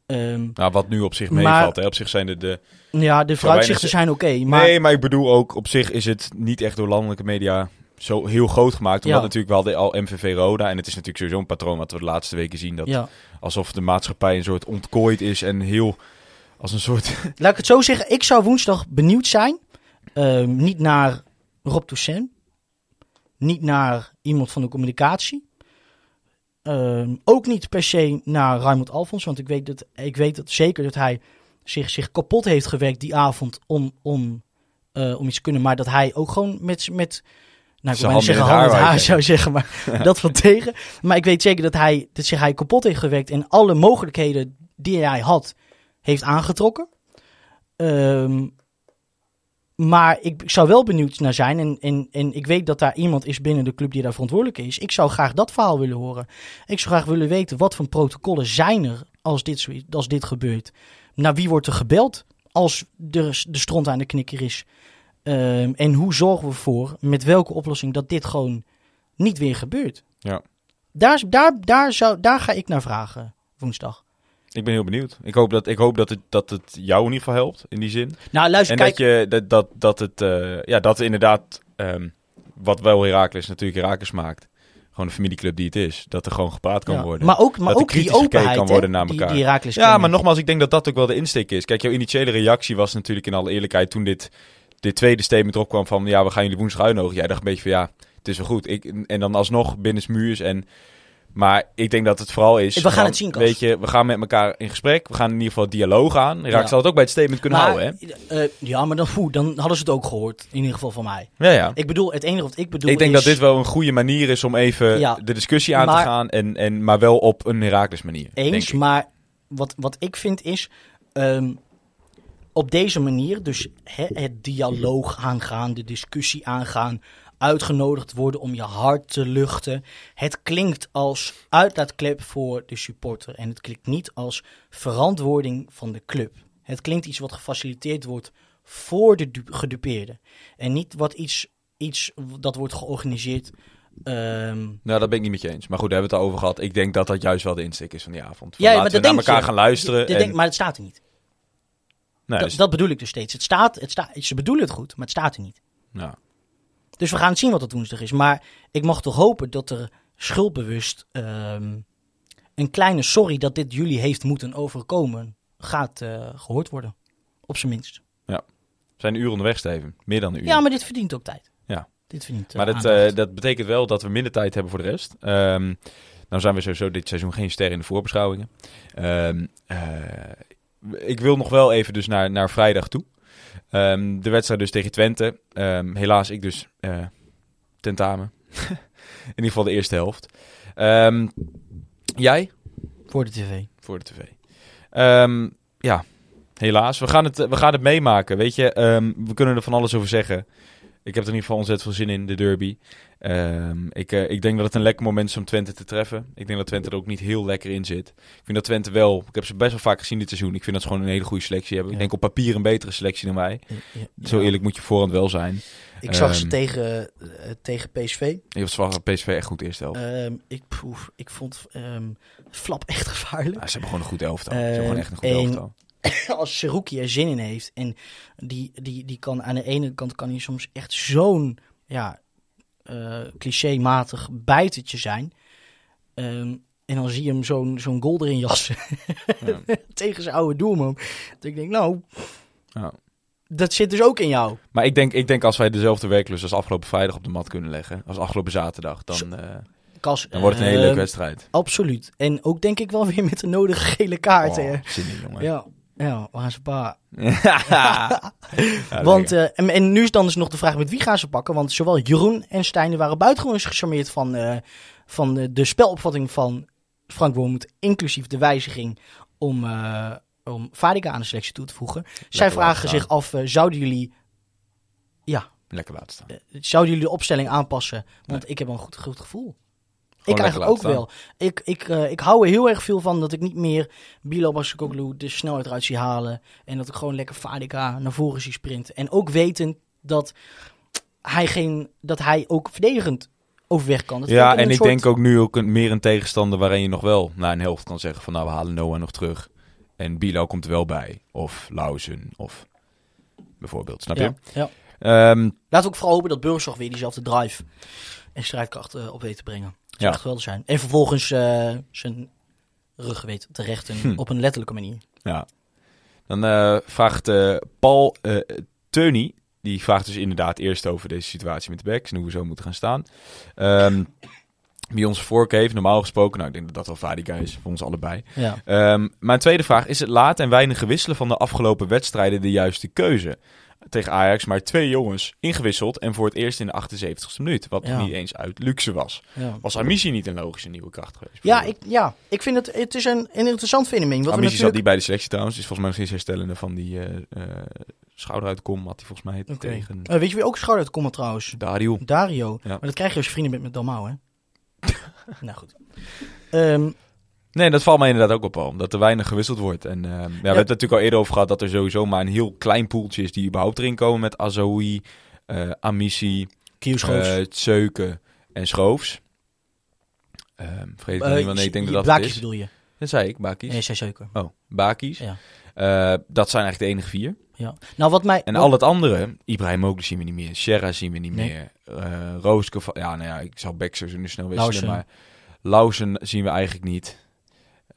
Ehm, Nou, wat nu op zich meevalt. Hè? Op zich zijn de... de... ja, de vooruitzichten zijn oké. maar Nee, maar ik bedoel ook, op zich is het niet echt door landelijke media zo heel groot gemaakt. Omdat Ja. natuurlijk wel de al MVV Roda. En het is natuurlijk sowieso een patroon wat we de laatste weken zien. Dat ja. alsof de maatschappij een soort ontkooid is en heel... Als een soort... Laat ik het zo zeggen. Ik zou woensdag benieuwd zijn. Ehm, niet naar Rob Toussaint. Niet naar iemand van de communicatie. Ehm, ook niet per se naar Raymond Alfons. Want ik weet, dat, ik weet dat zeker dat hij zich, zich kapot heeft gewerkt die avond om, om, eh, om iets te kunnen. Maar dat hij ook gewoon met... met nou, ik wil in zeggen het haar zou zeggen, maar dat van tegen. Maar ik weet zeker dat hij, dat zich hij kapot heeft gewerkt en alle mogelijkheden die hij had, heeft aangetrokken. Ehm, maar ik zou wel benieuwd naar zijn. En, en, en ik weet dat daar iemand is binnen de club die daar verantwoordelijk is. Ik zou graag dat verhaal willen horen. Ik zou graag willen weten wat voor protocollen zijn er als dit, als dit gebeurt. Naar wie wordt er gebeld als de, de stront aan de knikker is? Ehm, en hoe zorgen we ervoor, met welke oplossing, dat dit gewoon niet weer gebeurt? Ja. Daar, daar, daar, zou, daar ga ik naar vragen woensdag. Ik ben heel benieuwd. Ik hoop dat, ik hoop dat, het, dat het jou in ieder geval helpt, in die zin. Nou, luister, En kijk. dat, je, dat, dat, dat het, eh, ja, dat inderdaad, ehm, wat wel Herakles natuurlijk Herakles maakt, gewoon de familieclub die het is, dat er gewoon gepraat kan ja, worden. Maar ook, maar Dat ook die openheid kan worden naar elkaar. die ja, maar nogmaals, ik denk dat dat ook wel de insteek is. Kijk, jouw initiële reactie was natuurlijk in alle eerlijkheid toen dit, dit tweede statement erop kwam van, ja, we gaan jullie woensdag uitnodigen. Jij dacht een beetje van, ja, het is wel goed. Ik, en dan alsnog binnen muurs en... Maar ik denk dat het vooral is... We gaan van, het zien, Kas. Weet je, we gaan met elkaar in gesprek. We gaan in ieder geval dialoog aan. Raak Ja. zal het ook bij het statement kunnen Maar, houden, hè? eh, ja, maar dan, poeh, dan hadden ze het ook gehoord. In ieder geval van mij. Ja, ja. Ik bedoel, het enige wat ik bedoel Ik denk is... dat dit wel een goede manier is om even Ja. de discussie aan te gaan. En, en, maar wel op een Herakles manier. Eens, maar wat, wat ik vind is... ehm, op deze manier, dus hè, het dialoog aangaan, de discussie aangaan... uitgenodigd worden om je hart te luchten. Het klinkt als uitlaatklep voor de supporter. En het klinkt niet als verantwoording van de club. Het klinkt iets wat gefaciliteerd wordt voor de du- gedupeerde. En niet wat iets, iets dat wordt georganiseerd... ehm, Nou, dat ben ik niet met je eens. Maar goed, daar hebben we het over gehad. Ik denk dat dat juist wel de insteek is van die avond. Van, Ja, laten we naar elkaar je. gaan luisteren. en, maar het staat er niet. Dat, dus- dat bedoel ik dus steeds. Het staat, het staat, ze bedoelen het goed, maar het staat er niet. nou, Dus we gaan zien wat het woensdag is. Maar ik mag toch hopen dat er schuldbewust ehm, een kleine sorry dat dit jullie heeft moeten overkomen gaat eh, gehoord worden. Op zijn minst. we zijn een uur onderweg, Steven. Meer dan een uur. Ja, maar dit verdient ook tijd. Ja. Dit verdient eh, Maar dat, eh, dat betekent wel dat we minder tijd hebben voor de rest. Ehm nou zijn we sowieso dit seizoen geen ster in de voorbeschouwingen. Ehm, eh, ik wil nog wel even dus naar, naar vrijdag toe. Ehm, de wedstrijd dus tegen Twente. Ehm, helaas ik dus eh, tentamen. in ieder geval de eerste helft. Ehm, jij? Voor de tv. voor de tv. Ja, helaas. We gaan, het, we gaan het meemaken. Weet je, we kunnen er van alles over zeggen. Ik heb er in ieder geval ontzettend veel zin in, de derby. Ehm, ik, eh, ik denk dat het een lekker moment is om Twente te treffen. Ik denk dat Twente er ook niet heel lekker in zit. Ik vind dat Twente wel, ik heb ze best wel vaak gezien dit seizoen. Ik vind dat ze gewoon een hele goede selectie hebben. Ik denk op papier een betere selectie dan wij. Ja, Zo eerlijk moet je voorhand wel zijn. Ik zag ze Ehm, tegen, eh, tegen PSV. Je was van PSV echt goed eerste helft. Ehm, ik, poef, ik vond Flap echt gevaarlijk. Ja, ze hebben gewoon een goed elftal. ze hebben gewoon echt een goed elftal. als Seruki er zin in heeft en die, die, die kan aan de ene kant kan hij soms echt zo'n ja, eh clichématig bijtertje zijn. Ehm, en dan zie je hem zo'n zo'n goal erin jassen Ja. tegen zijn oude doelman. Dat ik denk, nou, Ja. dat zit dus ook in jou. Maar ik denk, ik denk als wij dezelfde werklust als afgelopen vrijdag op de mat kunnen leggen, als afgelopen zaterdag, dan, eh, Kas, dan wordt het een hele ehm, leuke wedstrijd. Absoluut. En ook denk ik wel weer met de nodige gele kaarten. Oh, zin in, jongen. Ja, ja, waar ze pa. Ja, Want, eh, en, en nu is dan dus nog de vraag met wie gaan ze pakken. Want zowel Jeroen en Stijn waren buitengewoon gecharmeerd van, eh, van eh, de spelopvatting van Frank Wormoed. Inclusief de wijziging om, eh om Vadica aan de selectie toe te voegen. Zij vragen zich af, zouden jullie... Ja, lekker laten staan. zouden jullie de opstelling aanpassen? Want ik heb een goed, goed gevoel. Gewoon ik eigenlijk ook wel. Ik, ik, eh, ik hou er heel erg veel van dat ik niet meer Bilo Baskoglu de snelheid eruit zie halen. En dat ik gewoon lekker Fadiga naar voren zie sprinten. En ook weten dat hij, geen, dat hij ook verdedigend overweg kan. Dat Ja, en ik soort- denk ook nu ook een, meer een tegenstander waarin je nog wel na een helft kan zeggen van nou we halen Noah nog terug. En Bilo komt er wel bij. Of Lauzen of bijvoorbeeld, snap je? Ja, ja. Ehm, Laten we ook vooral hopen dat Burgzorg weer diezelfde drive en strijdkracht op weet te brengen. Dat zou Ja. echt geweldig zijn. En vervolgens eh, zijn rug weet te rechten Hm. op een letterlijke manier. Ja. Dan eh, vraagt eh, Paul Teuny, die vraagt dus inderdaad eerst over deze situatie met de backs en hoe we zo moeten gaan staan. Ehm, wie onze voorkeur heeft, normaal gesproken, nou ik denk dat dat wel Vadica is, voor ons allebei. Ja. Ehm, mijn tweede vraag, is het laat en weinig gewisselen van de afgelopen wedstrijden de juiste keuze? Tegen Ajax maar twee jongens ingewisseld en voor het eerst in de 78ste minuut, wat Ja. niet eens uit luxe was. Ja. Was Amici niet een logische nieuwe kracht geweest? Ja, ik, ja, ik vind het, het is een, een interessant fenomeen. Wat Amici zat natuurlijk... niet bij de selectie trouwens. Is volgens mij nog steeds herstellende van die eh, schouder uit kom had hij volgens mij Oké. tegen Eh, weet je wie ook schouder uit trouwens? Dario. Dario. Ja. Maar dat krijg je als je vrienden bent met Dalmau, hè? nou goed. Ehm, Nee, dat valt mij inderdaad ook op omdat er weinig gewisseld wordt. En eh, ja, we hebben het natuurlijk al eerder over gehad dat er sowieso maar een heel klein poeltje is die überhaupt erin komen met Azoui, eh Amissi, Schoofs. eh Tseuken en Schroofs. Ehm vergeet ik Eh, niet, want ik denk dat dat het is. bedoel je? Dat zei ik, Bakies. Nee, zeker. Oh, Bakies. Ja. Dat zijn eigenlijk de enige vier. Ja. Nou, wat mij... En wat- al het andere, Ibrahim Mogli zien we niet meer, Sierra zien we niet Nee. meer, eh Rooske, ja, nou ja, ik zal Beck sowieso nu snel wisselen, Lausen. maar Lausen zien we eigenlijk niet.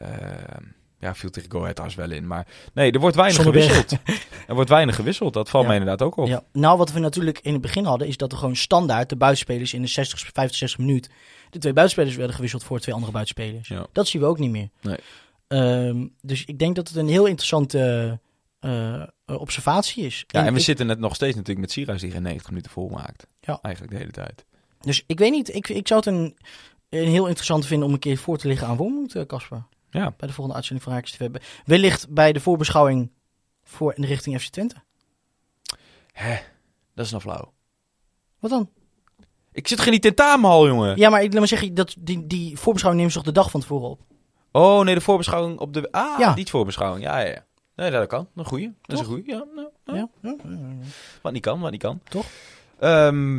Ehm, ja, viel tegen Go Ahead trouwens wel in, maar nee, er wordt weinig gewisseld. er wordt weinig gewisseld, dat valt Ja. mij inderdaad ook op. Ja. Nou, wat we natuurlijk in het begin hadden, is dat er gewoon standaard de buitenspelers in de 60, 65 minuut de twee buitenspelers werden gewisseld voor twee andere buitenspelers. Ja. Dat zien we ook niet meer. Nee. Ehm, dus ik denk dat het een heel interessante eh, eh, observatie is. Ja, en we ik- zitten net nog steeds natuurlijk met Sierhuis die geen 90 minuten volmaakt. Ja. Eigenlijk de hele tijd. Dus ik weet niet, ik, ik zou het een, een heel interessant vinden om een keer voor te liggen aan Wormoed, eh, Casper. Ja, Bij de volgende uitzending van Haakjes TV. Wellicht bij de voorbeschouwing voor in de richting FC Twente. hè, dat is nou flauw. Wat dan? Ik zit geen tentamenhal, jongen. Ja, maar ik laat maar zeggen, dat, die, die voorbeschouwing nemen ze toch de dag van tevoren op? Oh, nee, de voorbeschouwing op de... Ah, Ja. die voorbeschouwing. Ja, ja, ja. Nee, dat kan. Een goeie. Dat is een goeie. Ja, nou, ja. Ja? ja, ja, ja. Wat niet kan, wat niet kan. Toch? Ehm,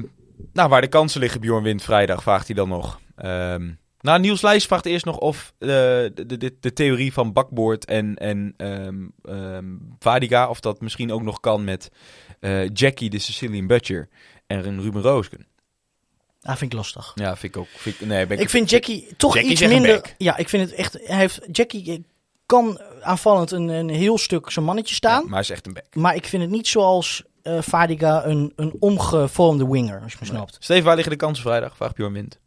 nou, waar de kansen liggen, Bjorn Wind vrijdag, vraagt hij dan nog. Ehm, nou, Niels Leijs vraagt eerst nog of eh, de, de, de, theorie van Bakboord en, en ehm, Vadiga, of dat misschien ook nog kan met eh, Jackie, de Sicilian Butcher en Ruben Roosken. Ah, vind ik lastig. Ja, vind ik ook. Vind ik, nee, ben Ik vind Jackie toch Jackie iets minder. Ja, ik vind het echt. Hij heeft, Jackie eh, kan aanvallend een, een heel stuk zijn mannetje staan. Ja, maar hij is echt een back. Maar ik vind het niet zoals eh Vadiga een, een omgevormde winger, als je me snapt. Steven, waar liggen de kansen vrijdag? Vraagt Bjorn Wind.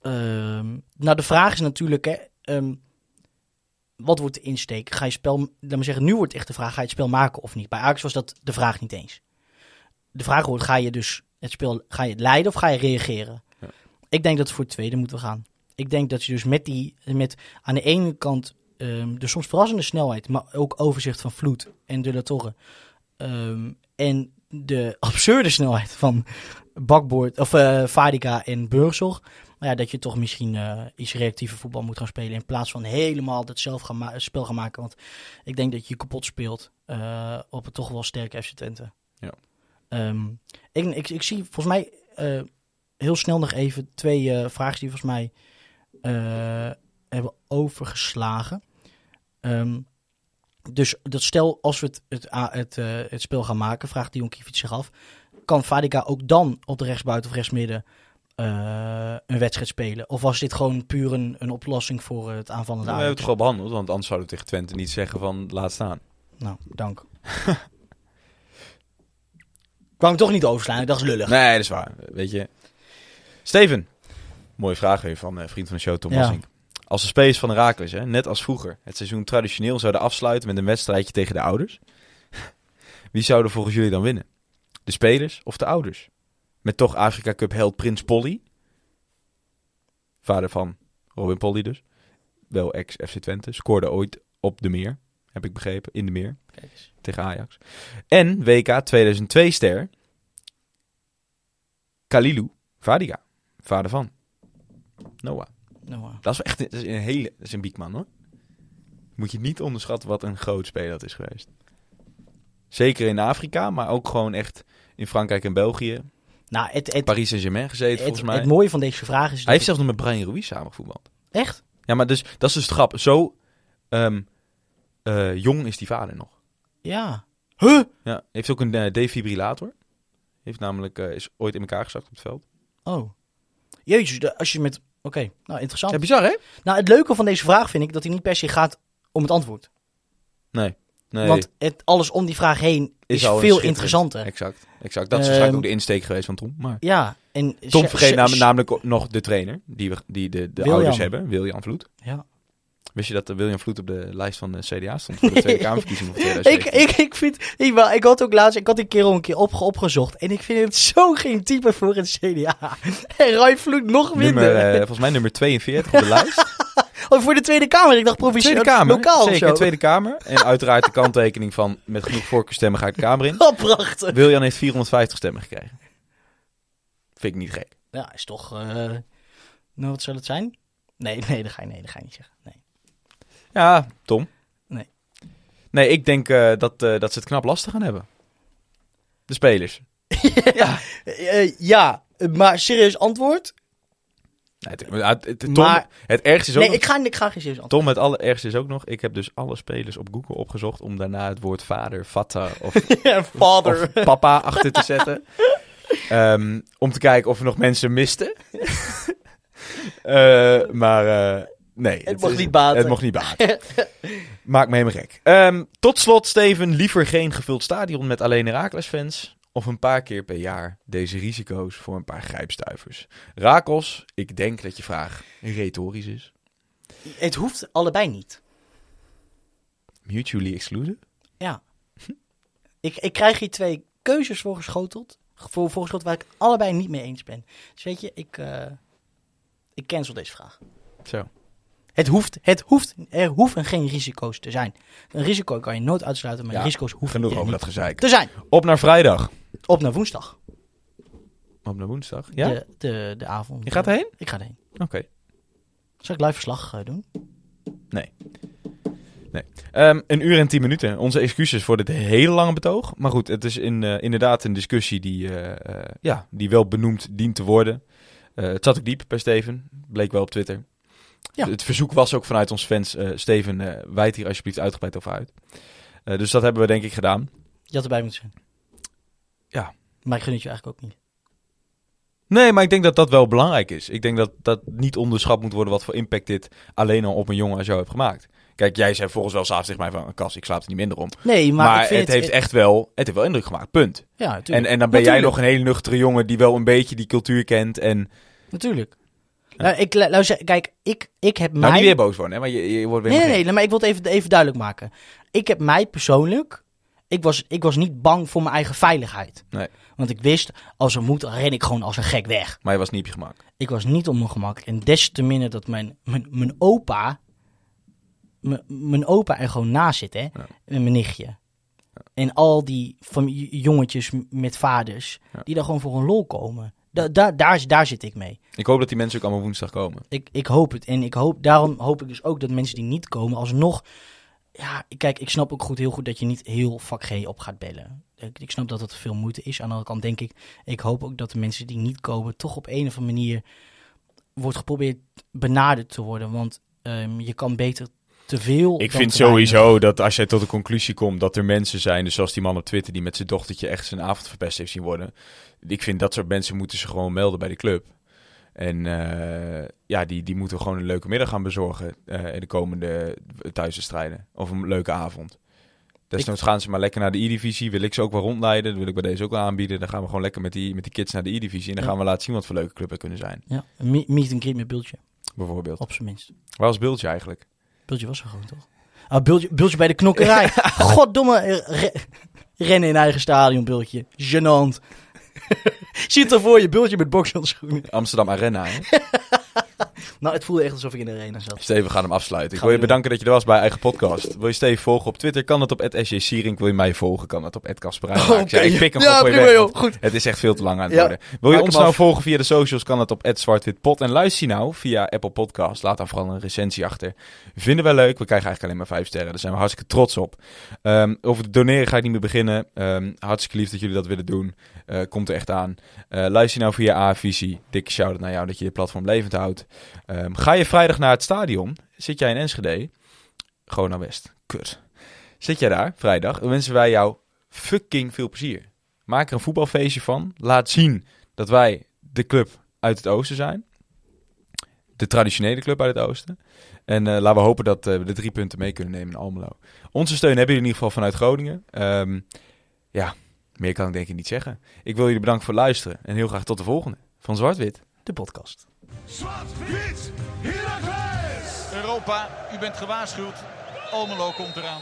Ehm, nou, de vraag is natuurlijk, hè, ehm, wat wordt de insteek? Ga je spel, laat me zeggen, nu wordt echt de vraag, ga je het spel maken of niet? Bij Ajax was dat de vraag niet eens. De vraag wordt, ga je dus het spel, ga je het leiden of ga je reageren? Ja. Ik denk dat het voor het tweede moeten we gaan. Ik denk dat je dus met die, met aan de ene kant ehm, de soms verrassende snelheid, maar ook overzicht van Vloed en De La Torre. en de absurde snelheid van Bakboord, of Vadica en Burgzorg. Maar ja, dat je toch misschien eh, iets reactieve voetbal moet gaan spelen. In plaats van helemaal het zelf gaan spel gaan maken. Want ik denk dat je kapot speelt eh, op het toch wel sterke FC Twente. Ja. Ehm, ik, ik, ik zie volgens mij eh, heel snel nog even twee vragen die volgens mij hebben overgeslagen. Ehm, dus dat stel, als we het, het, het, het spel gaan maken, vraagt Dion Kivic zich af. Kan Vadica ook dan op de rechtsbuiten of rechtsmidden eh, een wedstrijd spelen? Of was dit gewoon puur een, een oplossing voor het aanvallende we hebben het wel behandeld, want anders zouden we tegen Twente niet zeggen van laat staan. Nou, dank. Kwam ik toch niet overslaan, ik dacht lullig. Nee, dat is waar. Weet je. Steven. Mooie vraag weer van eh, vriend van de show, Tom Ja. Als de spelers van Herakles, hè, net als vroeger, het seizoen traditioneel zouden afsluiten met een wedstrijdje tegen de ouders. Wie zouden volgens jullie dan winnen? De spelers of de ouders? Met toch Afrika Cup held Prins Polly. Vader van Robin Polly dus. Wel ex-FC Twente. Scoorde ooit op de meer, heb ik begrepen, in de meer Kijk eens. tegen Ajax. En WK 2002 ster Kalilu Vadiga, vader van Noah. Eh, Dat is echt dat is een hele, dat is een biekman hoor. Moet je niet onderschatten wat een groot speler dat is geweest. Zeker in Afrika, maar ook gewoon echt in Frankrijk en België. Nou, het, het, Paris Saint-Germain gezeten het, volgens mij. het mooie van deze vraag is... Hij heeft zelfs nog met Brian Ruiz samengevoetbald. Echt? Ja, maar dus, dat is dus grap. Zo ehm, eh, jong is die vader nog. Ja. Huh? Ja, heeft ook een eh, defibrillator. Heeft namelijk, eh, is ooit in elkaar gezakt op het veld. Oh. Jezus, de- als je met... Oké, nou interessant. Ja, bizar hè? Nou, het leuke van deze vraag vind ik dat hij niet per se gaat om het antwoord. Nee. Nee. Want het, alles om die vraag heen is, veel interessanter. Exact, exact. Dat is Ehm, waarschijnlijk ook de insteek geweest van Tom. Maar Ja, en... Tom vergeet nam- namelijk nog de trainer, die, we, die de, de ouders hebben, William Vloed. Ja. Wist je dat de William Vloed op de lijst van de CDA stond voor de Tweede Kamerverkiezingen van Ik, 2017? ik, ik vind... Ik, wel, ik had ook laatst... Ik had die kerel een keer op, opgezocht. En ik vind het zo geen type voor het CDA. En Roy Vloed nog minder. nummer, eh, volgens mij nummer 42 op de lijst. Oh, voor de Tweede Kamer. Ik dacht provinciaal. Tweede Kamer, Lokaal of zeker, zo. Tweede Kamer. En uiteraard de kanttekening van met genoeg voorkeurstemmen ga ik de Kamer in. Oh, prachtig. Wiljan heeft 450 stemmen gekregen. Vind ik niet gek. Ja, is toch... eh, nou, wat zal het zijn? Nee, nee, dat ga je, nee, dat ga je niet zeggen. Nee. Ja, Tom. Nee. Nee, ik denk eh, dat, eh, dat ze het knap lastig gaan hebben. De spelers. ja. Eh, ja, maar serieus antwoord? Nee, het, het- Tom, Maar- het ergste is ook Nee, nog- ik ga, ik ga geen serieus. Tom, het allerergste is ook nog... Ik heb dus alle spelers op Google opgezocht... om daarna het woord vader, vatta of, of papa achter te zetten. Ehm, om te kijken of er nog mensen misten. Eh, maar eh, nee. Het mocht niet baten. Het mocht niet baten. Maakt me helemaal gek. Ehm, tot slot, Steven. Liever geen gevuld stadion met alleen Herakles-fans... of een paar keer per jaar deze risico's voor een paar grijpstuivers. Rakos, ik denk dat je vraag retorisch is. Het hoeft allebei niet. Mutually exclusive? Ja. ik, ik krijg hier twee keuzes voorgeschoteld. Voor, voorgeschoteld waar ik allebei niet mee eens ben. Dus weet je, ik, eh, ik cancel deze vraag. Zo. Het hoeft, het hoeft, er hoeven geen risico's te zijn. Een risico kan je nooit uitsluiten, maar Ja, risico's hoeven Genoeg er over niet dat gezeik. te zijn. Op naar vrijdag. Op naar woensdag. Op naar woensdag. Ja? De, de, de avond. Je gaat erheen? Ik ga erheen. Oké. Zal ik live verslag eh, doen? Ehm, een uur en tien minuten. Onze excuses voor dit hele lange betoog. Maar goed, het is in, eh, inderdaad een discussie die, eh, ja, die wel benoemd dient te worden. Het zat ook diep bij Steven. Bleek wel op Twitter. Ja. Het verzoek was ook vanuit onze fans. eh, Steven, eh wijd hier alsjeblieft uitgebreid over uit. Eh, dus dat hebben we denk ik gedaan. Je had erbij moeten zijn. Ja. Maar ik gun het je eigenlijk ook niet. Nee, maar ik denk dat dat wel belangrijk is. Ik denk dat dat niet onderschat moet worden wat voor impact dit alleen al op een jongen als jou heeft gemaakt. Kijk, jij zei volgens wel s'avonds tegen mij van... Kas, ik slaap er niet minder om. Nee, maar, het heeft echt wel, het heeft wel indruk gemaakt, punt. Ja, En, natuurlijk. en dan ben jij nog een hele nuchtere jongen die wel een beetje die cultuur kent. En Natuurlijk. Nou, ik, lu- luister, kijk, ik, ik heb nou, mij... niet weer boos worden, hè, maar je, je wordt weer Nee, nee, nee, maar ik wil het even, even duidelijk maken. Ik heb mij persoonlijk... Ik was, ik was niet bang voor mijn eigen veiligheid. Nee. Want ik wist, als er moet, ren ik gewoon als een gek weg. Maar je was niet op je gemak. Ik was niet op mijn gemak. En des te minder dat mijn, mijn, mijn opa... Mijn, opa er gewoon naast zit, hè. En mijn nichtje. En al die van jongetjes met vaders... Ja. die daar gewoon voor een lol komen. Da, da, daar, daar zit ik mee. Ik hoop dat die mensen ook allemaal woensdag komen. Ik, ik hoop het. En ik hoop, daarom hoop ik dus ook dat mensen die niet komen alsnog... Ja, kijk, ik snap ook goed, heel goed dat je niet heel vak G op gaat bellen. Ik, ik snap dat het veel moeite is. Aan de andere kant denk ik, ik hoop ook dat de mensen die niet komen... toch op een of andere manier wordt geprobeerd benaderd te worden. Want ehm, je kan beter te veel Ik vind weinig. sowieso dat als jij tot de conclusie komt dat er mensen zijn, dus zoals die man op Twitter die met zijn dochtertje echt zijn avond verpest heeft zien worden. Ik vind dat soort mensen moeten ze gewoon melden bij de club. En eh, ja, die, die moeten gewoon een leuke middag gaan bezorgen eh, in de komende thuiswedstrijden. Of een leuke avond. Desnoods gaan ze maar lekker naar de E-divisie. Wil ik ze ook wel rondleiden. Dat wil ik bij deze ook wel aanbieden. Dan gaan we gewoon lekker met die, met die kids naar de E-divisie. En dan Ja. gaan we laten zien wat voor leuke club er kunnen zijn. Ja, een me- meet and greet met Bultje, Bijvoorbeeld. op zijn minst. Waar was Bultje eigenlijk? Bultje was er gewoon, toch? Ah, Bultje, Bultje bij de knokkerij. Goddomme, re- rennen in eigen stadion, Bultje. Genant. Zie het ervoor je, Bultje met bokshandschoenen. Amsterdam Arena. Hè? Nou, het voelde echt alsof ik in de arena zat. Steven, we gaan hem afsluiten. Ik wil je bedanken dat je er was bij Eigen Podcast. Wil je Steven volgen op Twitter? Kan dat op SJ Sierink. Wil je mij volgen? Kan dat op Kasperijn. Oh, oké. Ik pik hem Ja, je prima, weg, joh. want Goed. Het is echt veel te lang aan het Ja, worden. Wil je ons nou af. volgen via de socials? Kan dat op @zwartwitpot. En luister je nou via Apple Podcast. Laat dan vooral een recensie achter. Vinden we leuk. We krijgen eigenlijk alleen maar vijf sterren. Daar zijn we hartstikke trots op. Ehm, over het doneren ga ik niet meer beginnen. Ehm, hartstikke lief dat jullie dat willen doen. Eh, komt er echt aan. Eh, luister je nou via A-visie. Dikke shout-out naar jou dat je je platform levend houdt. Ehm, ga je vrijdag naar het stadion? Zit jij in Enschede? Gewoon naar West. Kut. Zit jij daar vrijdag? Dan wensen wij jou fucking veel plezier. Maak er een voetbalfeestje van. Laat zien dat wij de club uit het oosten zijn. De traditionele club uit het oosten. En eh, laten we hopen dat eh, we de drie punten mee kunnen nemen in Almelo. Onze steun hebben jullie in ieder geval vanuit Groningen. Ehm, ja, meer kan ik denk ik niet zeggen. Ik wil jullie bedanken voor het luisteren. En heel graag tot de volgende. Van Zwart-Wit. De podcast. Zwart-wit, Heracles! Europa, u bent gewaarschuwd. Almelo komt eraan.